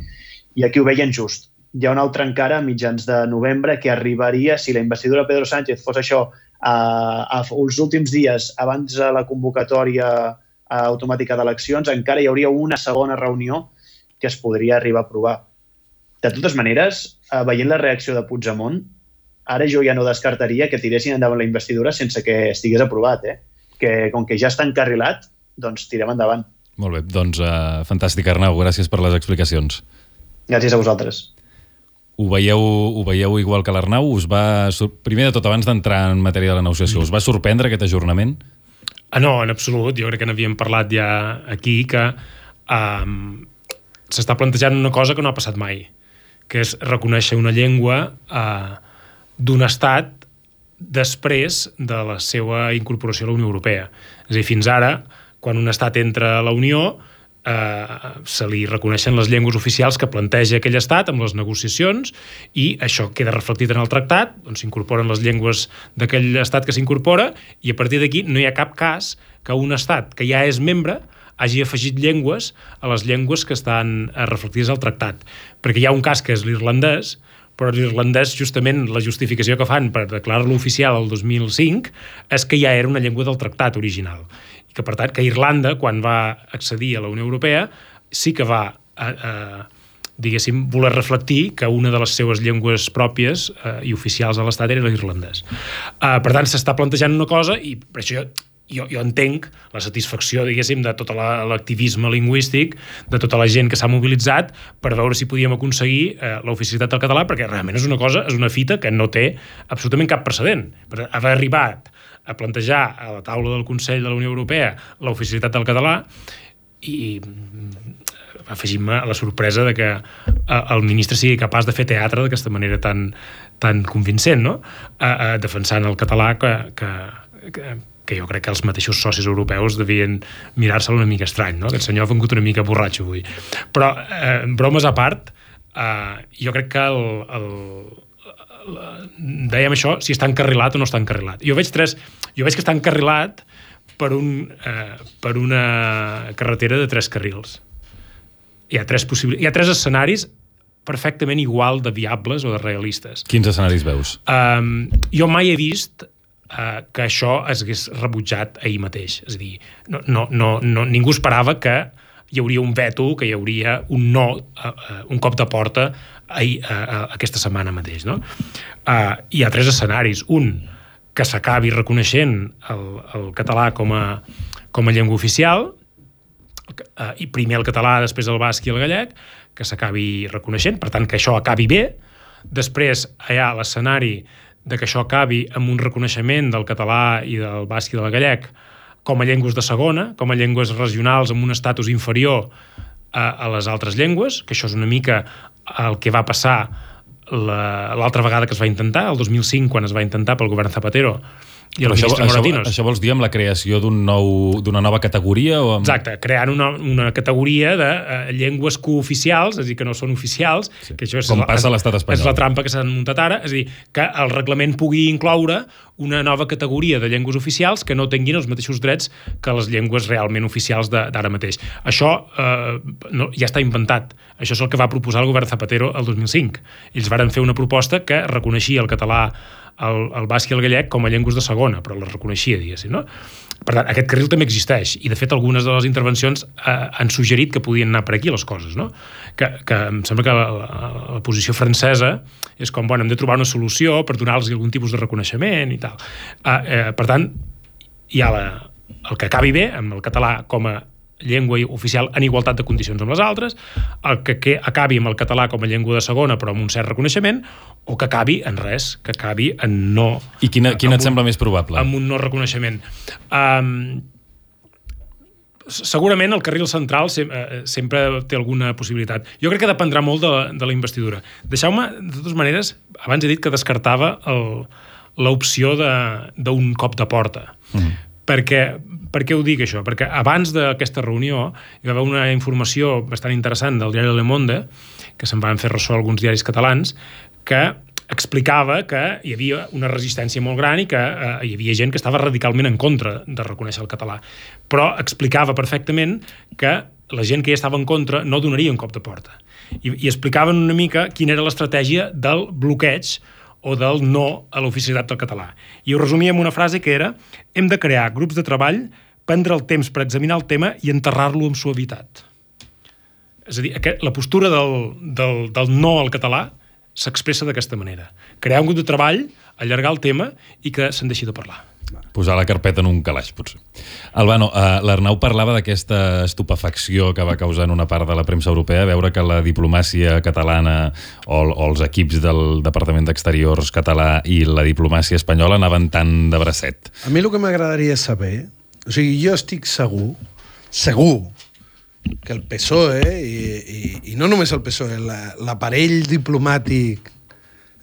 i aquí ho veien just. Hi ha una altra encara a mitjans de novembre que arribaria, si la investidura de Pedro Sánchez fos això, a, a, els últims dies abans de la convocatòria automàtica d'eleccions, encara hi hauria una segona reunió que es podria arribar a aprovar. De totes maneres, eh, veient la reacció de Puigdemont, ara jo ja no descartaria que tiressin endavant la investidura sense que estigués aprovat, eh? que com que ja està encarrilat, doncs tirem endavant. Molt bé, doncs uh, fantàstic Arnau, gràcies per les explicacions. Gràcies a vosaltres. Ho veieu, ho veieu igual que l'Arnau? Us va, primer de tot, abans d'entrar en matèria de la negociació, us va sorprendre aquest ajornament? Ah, no, en absolut. Jo crec que n'havíem parlat ja aquí, que um, s'està plantejant una cosa que no ha passat mai, que és reconèixer una llengua uh, d'un estat després de la seva incorporació a la Unió Europea. És a dir, fins ara, quan un estat entra a la Unió, eh, se li reconeixen les llengües oficials que planteja aquell estat amb les negociacions i això queda reflectit en el tractat, doncs s'incorporen les llengües d'aquell estat que s'incorpora i a partir d'aquí no hi ha cap cas que un estat que ja és membre hagi afegit llengües a les llengües que estan eh, reflectides al tractat. Perquè hi ha un cas que és l'irlandès, però l'irlandès, justament, la justificació que fan per declarar-lo oficial el 2005 és que ja era una llengua del tractat original i que, per tant, que Irlanda, quan va accedir a la Unió Europea, sí que va, a, a, diguéssim, voler reflectir que una de les seues llengües pròpies eh, i oficials de l'Estat era l'irlandès. Uh, per tant, s'està plantejant una cosa, i per això jo, jo, jo entenc la satisfacció, diguéssim, de tot l'activisme la, lingüístic, de tota la gent que s'ha mobilitzat per veure si podíem aconseguir eh, l'oficialitat del català, perquè realment és una cosa, és una fita que no té absolutament cap precedent. Per haver arribat a plantejar a la taula del Consell de la Unió Europea l'oficialitat del català i mm, afegim-me a la sorpresa de que eh, el ministre sigui capaç de fer teatre d'aquesta manera tan, tan convincent, no? A, a, defensant el català que, que, que, que jo crec que els mateixos socis europeus devien mirar-se'l una mica estrany, no? Aquest senyor ha vengut una mica borratxo avui. Però, eh, bromes a part, eh, jo crec que el, el, dèiem això, si està encarrilat o no està encarrilat. Jo veig tres, jo veig que està encarrilat per, un, eh, per una carretera de tres carrils. Hi ha tres, possible... Hi ha tres escenaris perfectament igual de viables o de realistes. Quins escenaris veus? Um, jo mai he vist uh, que això es hagués rebutjat ahir mateix. És a dir, no, no, no, no, ningú esperava que hi hauria un veto, que hi hauria un no, uh, uh, un cop de porta ahir, uh, uh, aquesta setmana mateix. No? Uh, hi ha tres escenaris. Un, que s'acabi reconeixent el, el català com a, com a llengua oficial, uh, i primer el català, després el basc i el gallec, que s'acabi reconeixent, per tant, que això acabi bé. Després hi ha l'escenari de que això acabi amb un reconeixement del català i del basc i del gallec com a llengües de segona, com a llengües regionals amb un estatus inferior a, a les altres llengües, que això és una mica el que va passar l'altra vegada que es va intentar, el 2005, quan es va intentar pel govern Zapatero, i el això, Moratinos. Això, això vols dir amb la creació d'una un nou, nova categoria? O amb... Exacte, creant una, una categoria de uh, llengües cooficials, és a dir, que no són oficials, sí. que això és, Com passa a l'estat espanyol. És la trampa que s'han muntat ara, és a dir, que el reglament pugui incloure una nova categoria de llengües oficials que no tinguin els mateixos drets que les llengües realment oficials d'ara mateix. Això eh, no, ja està inventat. Això és el que va proposar el govern Zapatero el 2005. Ells varen fer una proposta que reconeixia el català el, el basc i el gallec com a llengües de segona, però les reconeixia, diguéssim, no? Per tant, aquest carril també existeix, i de fet algunes de les intervencions eh, han suggerit que podien anar per aquí les coses, no? Que, que em sembla que la, la, la posició francesa és com, bueno, hem de trobar una solució per donar-los algun tipus de reconeixement i tal. Eh, eh, per tant, hi ha la, el que acabi bé, amb el català com a llengua oficial en igualtat de condicions amb les altres, el que, que acabi amb el català com a llengua de segona però amb un cert reconeixement, o que acabi en res, que acabi en no... I quina, quina et un, sembla més probable? Amb un no reconeixement. Um, segurament el carril central eh, sempre té alguna possibilitat. Jo crec que dependrà molt de, de la investidura. Deixeu-me, de totes maneres, abans he dit que descartava l'opció d'un cop de porta. Mm. Perquè per què ho dic, això? Perquè abans d'aquesta reunió hi va haver una informació bastant interessant del diari Le Monde, que se'n van fer ressò alguns diaris catalans, que explicava que hi havia una resistència molt gran i que eh, hi havia gent que estava radicalment en contra de reconèixer el català. Però explicava perfectament que la gent que hi estava en contra no donaria un cop de porta. I, i explicaven una mica quina era l'estratègia del bloqueig o del no a l'oficialitat del català. I ho resumia amb una frase que era hem de crear grups de treball, prendre el temps per examinar el tema i enterrar-lo amb suavitat. És a dir, la postura del, del, del no al català s'expressa d'aquesta manera. Crear un grup de treball, allargar el tema i que se'n deixi de parlar. Posar la carpeta en un calaix, potser. Albano, uh, l'Arnau parlava d'aquesta estupefacció que va causar en una part de la premsa europea veure que la diplomàcia catalana o, o els equips del Departament d'Exteriors català i la diplomàcia espanyola anaven tan de bracet. A mi el que m'agradaria saber... O sigui, jo estic segur, segur, que el PSOE, i, i, i no només el PSOE, l'aparell la, diplomàtic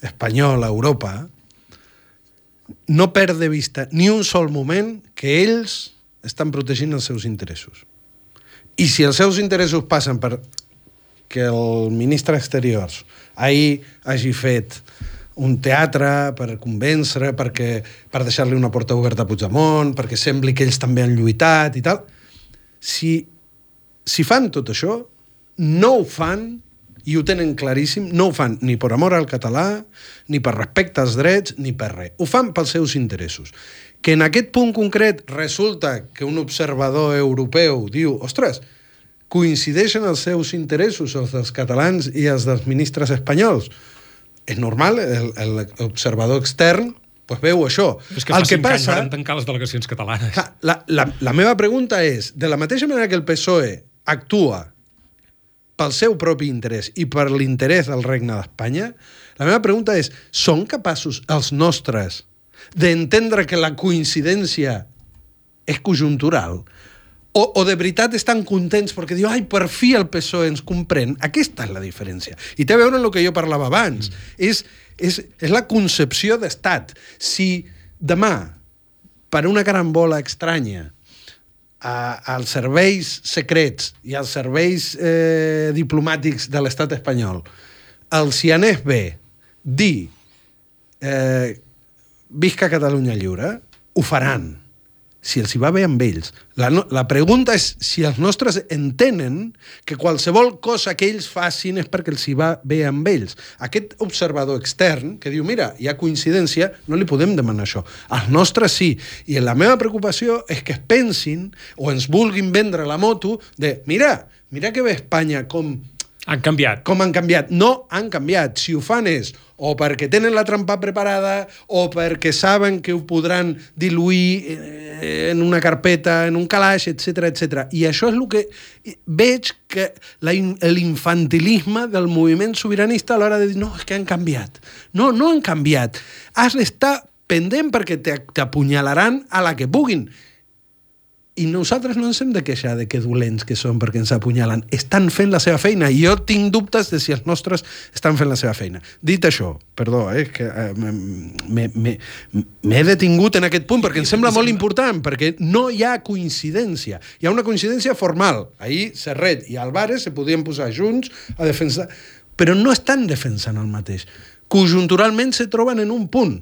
espanyol a Europa, no perd de vista ni un sol moment que ells estan protegint els seus interessos. I si els seus interessos passen per que el ministre d'Exteriors ahir hagi fet un teatre per convèncer, perquè, per deixar-li una porta oberta a Puigdemont, perquè sembli que ells també han lluitat i tal. Si, si fan tot això, no ho fan i ho tenen claríssim, no ho fan ni per amor al català, ni per respecte als drets, ni per res. Ho fan pels seus interessos. Que en aquest punt concret resulta que un observador europeu diu ostres, coincideixen els seus interessos, els dels catalans i els dels ministres espanyols. És normal, l'observador extern pues veu això. És que el que passa, anys tancar les delegacions catalanes. La, la, la meva pregunta és, de la mateixa manera que el PSOE actua pel seu propi interès i per l'interès del regne d'Espanya, la meva pregunta és, són capaços els nostres d'entendre que la coincidència és conjuntural? O, o de veritat estan contents perquè diu, ai, per fi el PSOE ens comprèn? Aquesta és la diferència. I té a veure amb el que jo parlava abans. Mm. És, és, és la concepció d'estat. Si demà, per una carambola estranya, a, als serveis secrets i als serveis eh, diplomàtics de l'estat espanyol els hi anés bé dir eh, visca Catalunya lliure, ho faran. Si els hi va bé amb ells. La, no, la pregunta és si els nostres entenen que qualsevol cosa que ells facin és perquè els hi va bé amb ells. Aquest observador extern que diu, mira, hi ha coincidència, no li podem demanar això. Els nostres sí. I la meva preocupació és que es pensin o ens vulguin vendre la moto de, mira, mira que bé Espanya com han canviat. Com han canviat? No han canviat. Si ho fan és o perquè tenen la trampa preparada o perquè saben que ho podran diluir eh, en una carpeta, en un calaix, etc etc. I això és el que veig que l'infantilisme del moviment sobiranista a l'hora de dir no, és que han canviat. No, no han canviat. Has d'estar pendent perquè t'apunyalaran a la que puguin i nosaltres no ens hem de queixar de que dolents que són perquè ens apunyalen. Estan fent la seva feina i jo tinc dubtes de si els nostres estan fent la seva feina. Dit això, perdó, eh, que eh, m'he detingut en aquest punt perquè em sembla molt important, perquè no hi ha coincidència. Hi ha una coincidència formal. Ahir Serret i Álvarez se podien posar junts a defensar, però no estan defensant el mateix. Conjunturalment se troben en un punt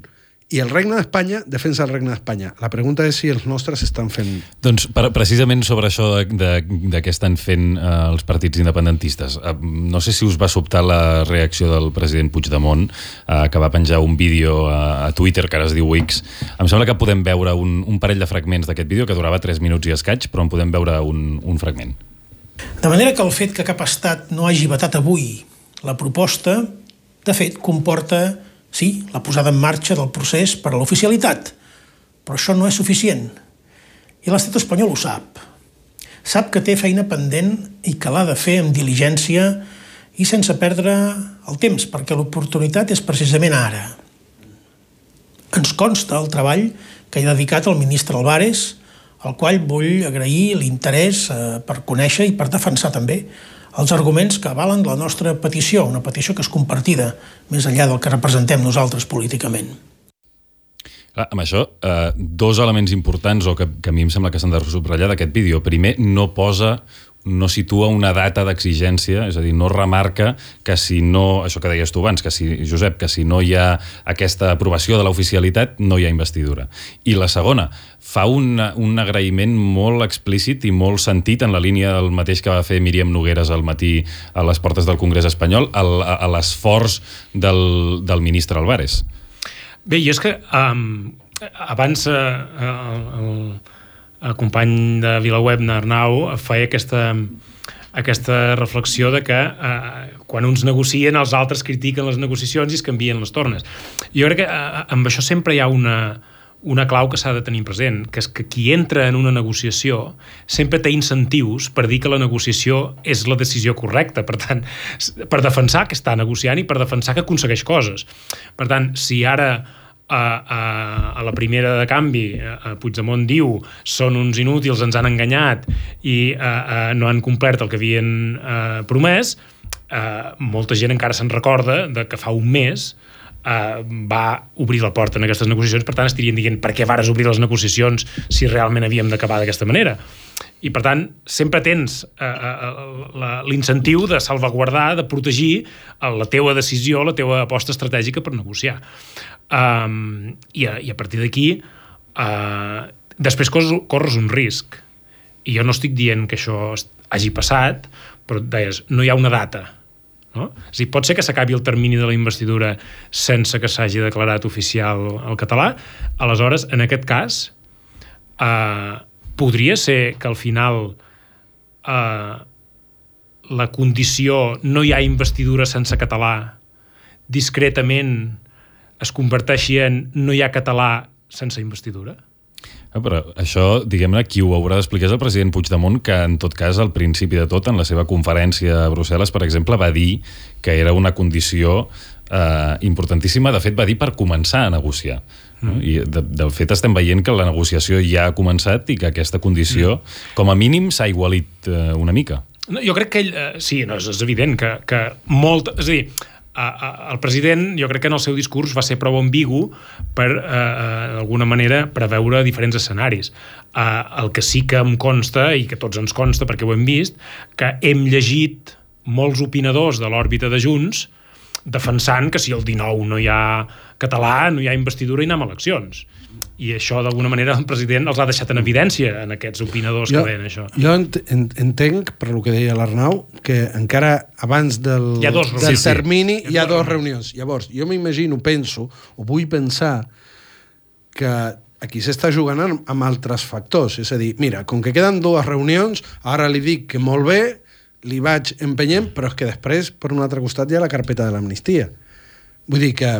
i el regne d'Espanya defensa el regne d'Espanya. La pregunta és si els nostres estan fent... Doncs per, precisament sobre això de, de, de què estan fent eh, els partits independentistes. Eh, no sé si us va sobtar la reacció del president Puigdemont, eh, que va penjar un vídeo a, a Twitter, que ara es diu X. Em sembla que podem veure un, un parell de fragments d'aquest vídeo, que durava 3 minuts i escaig, però en podem veure un, un fragment. De manera que el fet que cap estat no hagi vetat avui la proposta, de fet, comporta Sí, la posada en marxa del procés per a l'oficialitat, però això no és suficient. I l'estat espanyol ho sap. Sap que té feina pendent i que l'ha de fer amb diligència i sense perdre el temps, perquè l'oportunitat és precisament ara. Ens consta el treball que he dedicat al ministre Álvarez, al qual vull agrair l'interès eh, per conèixer i per defensar també els arguments que avalen la nostra petició, una petició que és compartida més enllà del que representem nosaltres políticament. Clar, amb això, eh, dos elements importants o que, que a mi em sembla que s'han de subratllar d'aquest vídeo. Primer, no posa no situa una data d'exigència, és a dir, no remarca que si no, això que deies tu abans, que si, Josep, que si no hi ha aquesta aprovació de l'oficialitat, no hi ha investidura. I la segona, fa un, un agraïment molt explícit i molt sentit en la línia del mateix que va fer Míriam Nogueres al matí a les portes del Congrés espanyol, a, a l'esforç del, del ministre Álvarez. Bé, i és que um, abans uh, el, el company de VilaWeb, Arnau, feia aquesta, aquesta reflexió de que eh, quan uns negocien, els altres critiquen les negociacions i es canvien les tornes. Jo crec que eh, amb això sempre hi ha una, una clau que s'ha de tenir present, que és que qui entra en una negociació sempre té incentius per dir que la negociació és la decisió correcta, per tant, per defensar que està negociant i per defensar que aconsegueix coses. Per tant, si ara a, a, a la primera de canvi a Puigdemont diu són uns inútils, ens han enganyat i a, a, no han complert el que havien a, promès, a, molta gent encara se'n recorda de que fa un mes Uh, va obrir la porta en aquestes negociacions, per tant estarien dient per què vares obrir les negociacions si realment havíem d'acabar d'aquesta manera. I per tant, sempre tens uh, uh, l'incentiu de salvaguardar, de protegir la teua decisió, la teua aposta estratègica per negociar. Um, i, a, I a partir d'aquí, uh, després corres, corres un risc. I jo no estic dient que això hagi passat, però deies, no hi ha una data. No? És dir, pot ser que s'acabi el termini de la investidura sense que s'hagi declarat oficial el català. Aleshores, en aquest cas, eh, podria ser que al final eh, la condició no hi ha investidura sense català discretament es converteixi en no hi ha català sense investidura? Ah, però això, diguem-ne, qui ho haurà d'explicar és el president Puigdemont, que en tot cas, al principi de tot, en la seva conferència a Brussel·les, per exemple, va dir que era una condició eh, importantíssima. De fet, va dir per començar a negociar. No? I de, de fet estem veient que la negociació ja ha començat i que aquesta condició, mm. com a mínim, s'ha igualit eh, una mica. No, jo crec que ell, eh, sí, no, és, és evident que, que molt... És a dir, el president, jo crec que en el seu discurs va ser prou ambigu per, eh, eh, d'alguna manera, preveure diferents escenaris. Eh, el que sí que em consta, i que tots ens consta perquè ho hem vist, que hem llegit molts opinadors de l'òrbita de Junts defensant que si el 19 no hi ha català, no hi ha investidura i anem a eleccions. i això d'alguna manera el president els ha deixat en evidència en aquests opinadors jo, que veien això. Jo ent ent entenc, per lo que deia l'Arnau, que encara abans del, hi ha dos del sí, termini sí. hi ha dues reunions. Llavors, jo m'imagino, penso, o vull pensar que aquí s'està jugant amb altres factors. És a dir, mira, com que queden dues reunions, ara li dic que molt bé, li vaig empenyent, però és que després, per un altre costat, hi ha la carpeta de l'amnistia. Vull dir que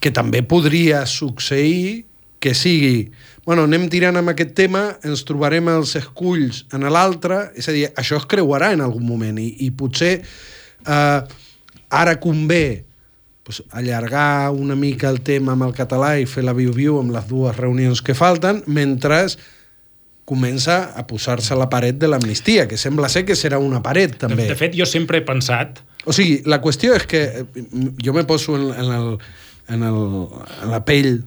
que també podria succeir que sigui, bueno, anem tirant amb aquest tema, ens trobarem els esculls en l'altre, és a dir, això es creuarà en algun moment i, i potser eh, ara convé pues, allargar una mica el tema amb el català i fer la viu-viu amb les dues reunions que falten, mentre comença a posar-se la paret de l'amnistia, que sembla ser que serà una paret, també. De, de fet, jo sempre he pensat... O sigui, la qüestió és que eh, jo me poso en, en el en, el, en la pell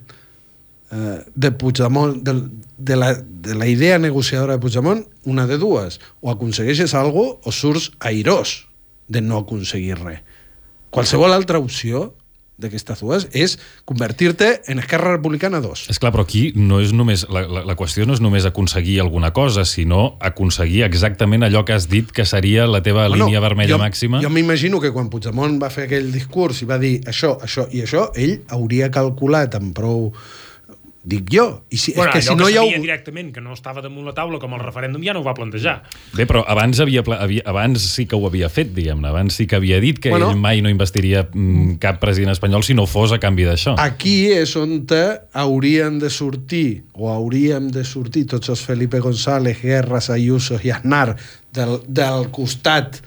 eh, de Puigdemont, de, de, la, de la idea negociadora de Puigdemont, una de dues. O aconsegueixes alguna o surts airós de no aconseguir res. Qualsevol altra opció d'aquestes dues és convertir-te en Esquerra Republicana 2. És clar, però aquí no és només, la, la, la qüestió no és només aconseguir alguna cosa, sinó aconseguir exactament allò que has dit que seria la teva bueno, línia vermella jo, màxima. Jo m'imagino que quan Puigdemont va fer aquell discurs i va dir això, això i això, ell hauria calculat amb prou dic jo. I si, bueno, és que si no hi ha... directament, que no estava damunt la taula com el referèndum, ja no ho va plantejar. Bé, però abans, havia, havia, abans sí que ho havia fet, diguem-ne. Abans sí que havia dit que Bueno. ell mai no investiria mm, cap president espanyol si no fos a canvi d'això. Aquí és on te haurien de sortir, o hauríem de sortir tots els Felipe González, Guerras, Ayuso i Aznar del, del costat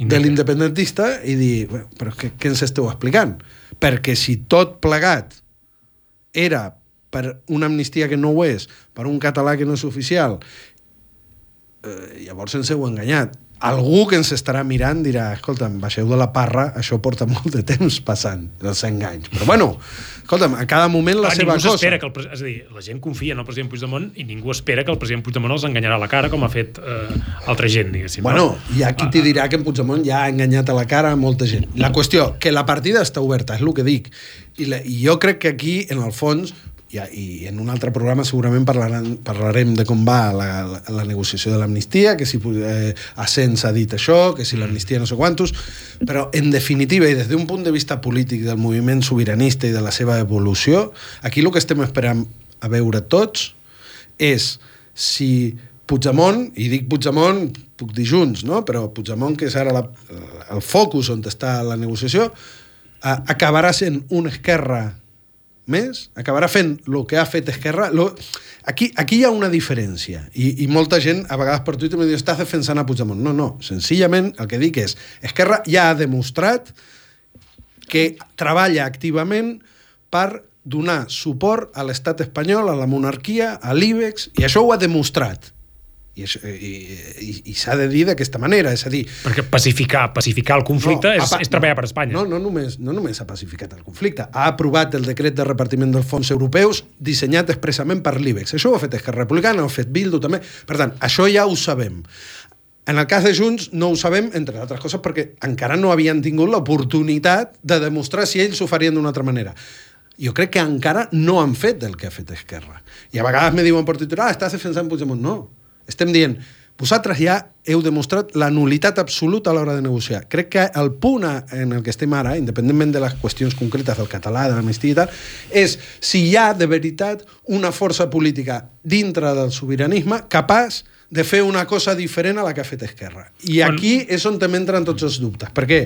de l'independentista i dir, "Bé, però què, què ens esteu explicant? Perquè si tot plegat era per una amnistia que no ho és, per un català que no és oficial, eh, llavors ens heu enganyat. Algú que ens estarà mirant dirà, escolta'm, baixeu de la parra, això porta molt de temps passant, els enganys. Però bueno, escolta'm, a cada moment la Clar, seva ningú cosa. s'espera que el, és a dir, la gent confia en el president Puigdemont i ningú espera que el president Puigdemont els enganyarà a la cara com ha fet eh, altra gent, diguéssim. Bueno, no? hi ha qui t'hi dirà que en Puigdemont ja ha enganyat a la cara a molta gent. La qüestió, que la partida està oberta, és el que dic. I, la, i jo crec que aquí, en el fons, i, i en un altre programa segurament parlaran, parlarem de com va la, la, la negociació de l'amnistia, que si eh, Asens ha dit això, que si l'amnistia no sé quantos, però en definitiva i des d'un punt de vista polític del moviment sobiranista i de la seva evolució, aquí el que estem esperant a veure tots és si Puigdemont, i dic Puigdemont, puc dir Junts, no? però Puigdemont, que és ara la, el focus on està la negociació, acabarà sent un Esquerra més, acabarà fent el que ha fet Esquerra. Lo... Aquí, aquí hi ha una diferència, i, i molta gent, a vegades per Twitter, em diu, estàs defensant a Puigdemont. No, no, senzillament el que dic és, Esquerra ja ha demostrat que treballa activament per donar suport a l'estat espanyol, a la monarquia, a l'IBEX, i això ho ha demostrat. I, això- i, i, i s'ha de dir d'aquesta manera, és a dir, Perquè pacificar, pacificar el conflicte és, a pa- és treballar per Espanya. No, no només, no només ha pacificat el conflicte, ha aprovat el decret de repartiment dels fons europeus dissenyat expressament per l'IBEX. Això ho ha fet Esquerra Republicana, ho ha fet Bildu també. Per tant, això ja ho sabem. En el cas de Junts no ho sabem, entre altres coses, perquè encara no havien tingut l'oportunitat de demostrar si ells ho farien d'una altra manera. Jo crec que encara no han fet el que ha fet Esquerra. I a vegades me diuen per titular, ah, estàs defensant Puigdemont. No, estem dient, vosaltres ja heu demostrat la nulitat absoluta a l'hora de negociar. Crec que el punt en el que estem ara, independentment de les qüestions concretes del català, de l'amnistia i tal, és si hi ha de veritat una força política dintre del sobiranisme capaç de fer una cosa diferent a la que ha fet Esquerra. I aquí és on també entren tots els dubtes. Per què?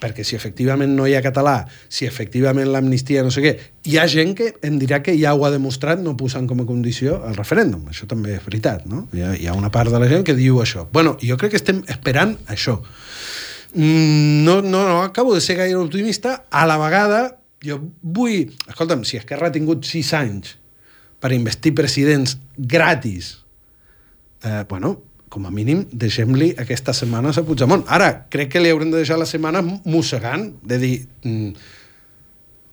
Perquè si efectivament no hi ha català, si efectivament l'amnistia no sé què, hi ha gent que em dirà que ja ho ha demostrat no posant com a condició el referèndum. Això també és veritat, no? Hi ha, hi ha una part de la gent que diu això. Bueno, jo crec que estem esperant això. Mm, No, no, no acabo de ser gaire optimista. A la vegada, jo vull... Escolta'm, si Esquerra ha tingut sis anys per investir presidents gratis, eh, bueno, com a mínim, deixem-li aquestes setmanes a Puigdemont. Ara, crec que li haurem de deixar les setmanes mossegant, de dir, mm,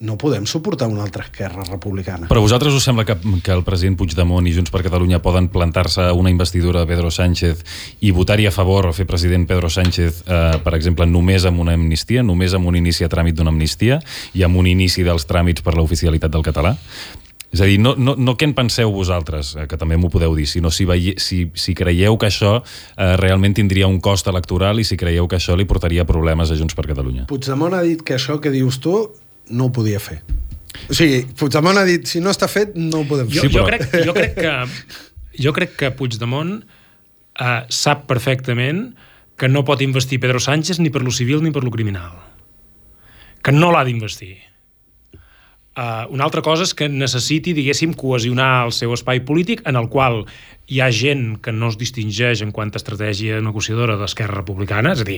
no podem suportar una altra esquerra republicana. Però vosaltres us sembla que, que el president Puigdemont i Junts per Catalunya poden plantar-se una investidura de Pedro Sánchez i votar-hi a favor o fer president Pedro Sánchez, eh, per exemple, només amb una amnistia, només amb un inici a tràmit d'una amnistia i amb un inici dels tràmits per l'oficialitat del català? És a dir, no, no, no què en penseu vosaltres, eh, que també m'ho podeu dir, sinó si, veie, si, si creieu que això eh, realment tindria un cost electoral i si creieu que això li portaria problemes a Junts per Catalunya. Puigdemont ha dit que això que dius tu no ho podia fer. O sigui, Puigdemont ha dit, si no està fet, no ho podem Jo, fer. Sí, jo, però- crec, jo, crec que, jo crec que Puigdemont eh, sap perfectament que no pot investir Pedro Sánchez ni per lo civil ni per lo criminal. Que no l'ha d'investir. Uh, una altra cosa és que necessiti, diguéssim, cohesionar el seu espai polític en el qual hi ha gent que no es distingeix en quant a estratègia negociadora d'Esquerra Republicana. És a dir,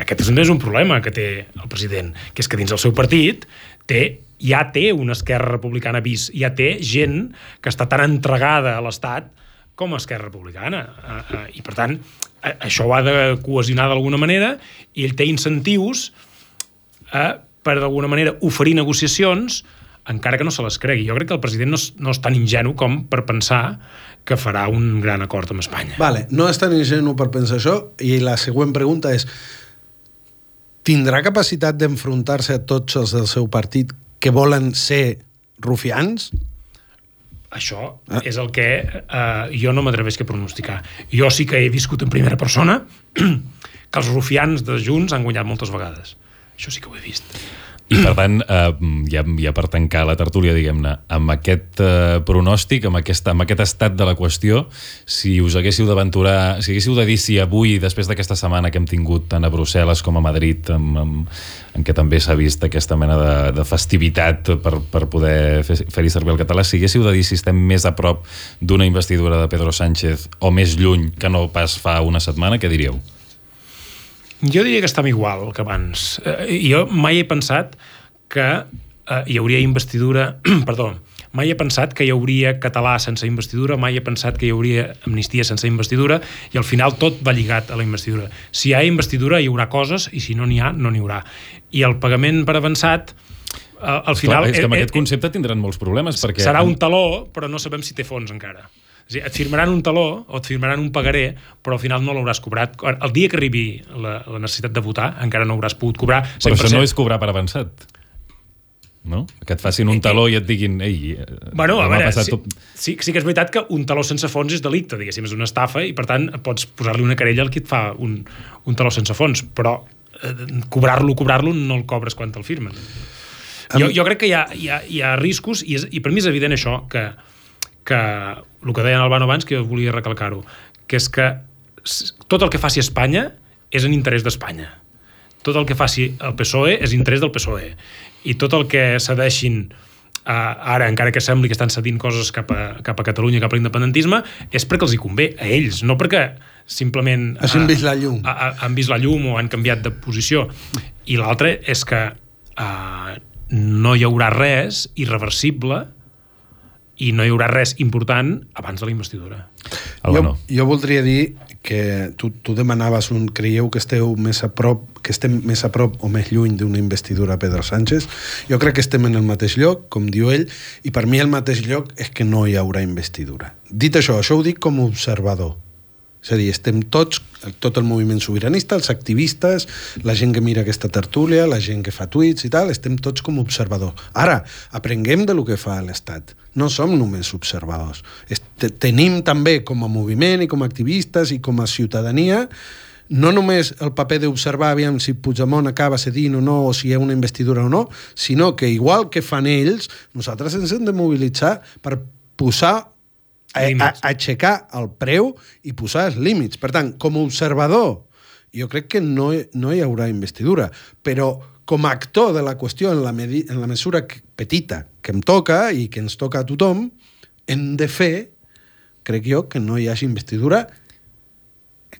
aquest és, un problema que té el president, que és que dins el seu partit té, ja té una Esquerra Republicana bis, ja té gent que està tan entregada a l'Estat com a Esquerra Republicana. Uh, uh, I, per tant, això ho ha de cohesionar d'alguna manera i ell té incentius eh, per d'alguna manera oferir negociacions encara que no se les cregui. Jo crec que el president no és, no és tan ingenu com per pensar que farà un gran acord amb Espanya. Vale, no és tan ingenu per pensar això i la següent pregunta és tindrà capacitat d'enfrontar-se a tots els del seu partit que volen ser rufians? Això és el que eh, jo no m'atreveix a pronosticar. Jo sí que he viscut en primera persona que els rufians de Junts han guanyat moltes vegades. Això sí que ho he vist. I per tant, eh, ja, ja per tancar la tertúlia, diguem-ne, amb aquest eh, pronòstic, amb aquest, amb aquest estat de la qüestió, si us haguéssiu d'aventurar, si haguéssiu de dir si avui, després d'aquesta setmana que hem tingut tant a Brussel·les com a Madrid, amb, amb, en què també s'ha vist aquesta mena de, de festivitat per, per poder fer- fer-hi servir el català, si haguéssiu de dir si estem més a prop d'una investidura de Pedro Sánchez o més lluny que no pas fa una setmana, què diríeu? Jo diria que estem igual que abans. Eh, jo mai he pensat que eh, hi hauria investidura... perdó, mai he pensat que hi hauria català sense investidura, mai he pensat que hi hauria amnistia sense investidura, i al final tot va lligat a la investidura. Si hi ha investidura, hi haurà coses, i si no n'hi ha, no n'hi haurà. I el pagament per avançat, eh, al final... Clar, és que amb eh, aquest concepte tindran molts problemes, perquè... serà un taló, però no sabem si té fons encara. És a dir, et firmaran un taló o et firmaran un pagaré, però al final no l'hauràs cobrat. El dia que arribi la, la necessitat de votar, encara no hauràs pogut cobrar. Però això 100%. no és cobrar per avançat. No? Que et facin un taló i et diguin ei, eh, Bueno, a veure, passat sí, tot- sí, sí que és veritat que un taló sense fons és delicte, diguéssim, és una estafa i per tant pots posar-li una querella al qui et fa un, un taló sense fons, però eh, cobrar-lo, cobrar-lo no el cobres quan te'l firmen. Jo, jo crec que hi ha, hi ha, hi ha riscos i, és, i per mi és evident això que, que el que deia en Albano abans que jo volia recalcar-ho que és que tot el que faci Espanya és en interès d'Espanya tot el que faci el PSOE és interès del PSOE i tot el que cedeixin ara, encara que sembli que estan cedint coses cap a, cap a Catalunya, cap a l'independentisme, és perquè els hi convé a ells, no perquè simplement... Hagin vist la llum. a- a- han vist la llum o han canviat de posició. I l'altre és que uh, no hi haurà res irreversible i no hi haurà res important abans de la investidura. Albano. Jo, jo voldria dir que tu, tu demanaves un creieu que esteu més a prop que estem més a prop o més lluny d'una investidura a Pedro Sánchez jo crec que estem en el mateix lloc, com diu ell i per mi el mateix lloc és que no hi haurà investidura dit això, això ho dic com a observador és a dir, estem tots, tot el moviment sobiranista, els activistes, la gent que mira aquesta tertúlia, la gent que fa tuits i tal, estem tots com observadors. Ara, aprenguem de lo que fa l'Estat. No som només observadors. Tenim també com a moviment i com a activistes i com a ciutadania no només el paper d'observar aviam si Puigdemont acaba cedint o no, o si hi ha una investidura o no, sinó que igual que fan ells, nosaltres ens hem de mobilitzar per posar a, a, Límits. aixecar el preu i posar els límits. Per tant, com a observador, jo crec que no, no hi haurà investidura, però com a actor de la qüestió en la, medi en la mesura que, petita que em toca i que ens toca a tothom, hem de fer, crec jo, que no hi hagi investidura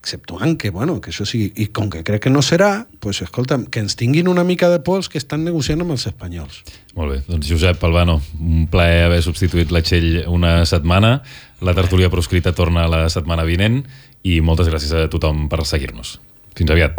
exceptuant que, bueno, que això sigui... I com que crec que no serà, pues, escolta'm, que ens tinguin una mica de pols que estan negociant amb els espanyols. Molt bé, doncs Josep Albano, un plaer haver substituït la Txell una setmana. La tertúlia proscrita torna la setmana vinent i moltes gràcies a tothom per seguir-nos. Fins aviat.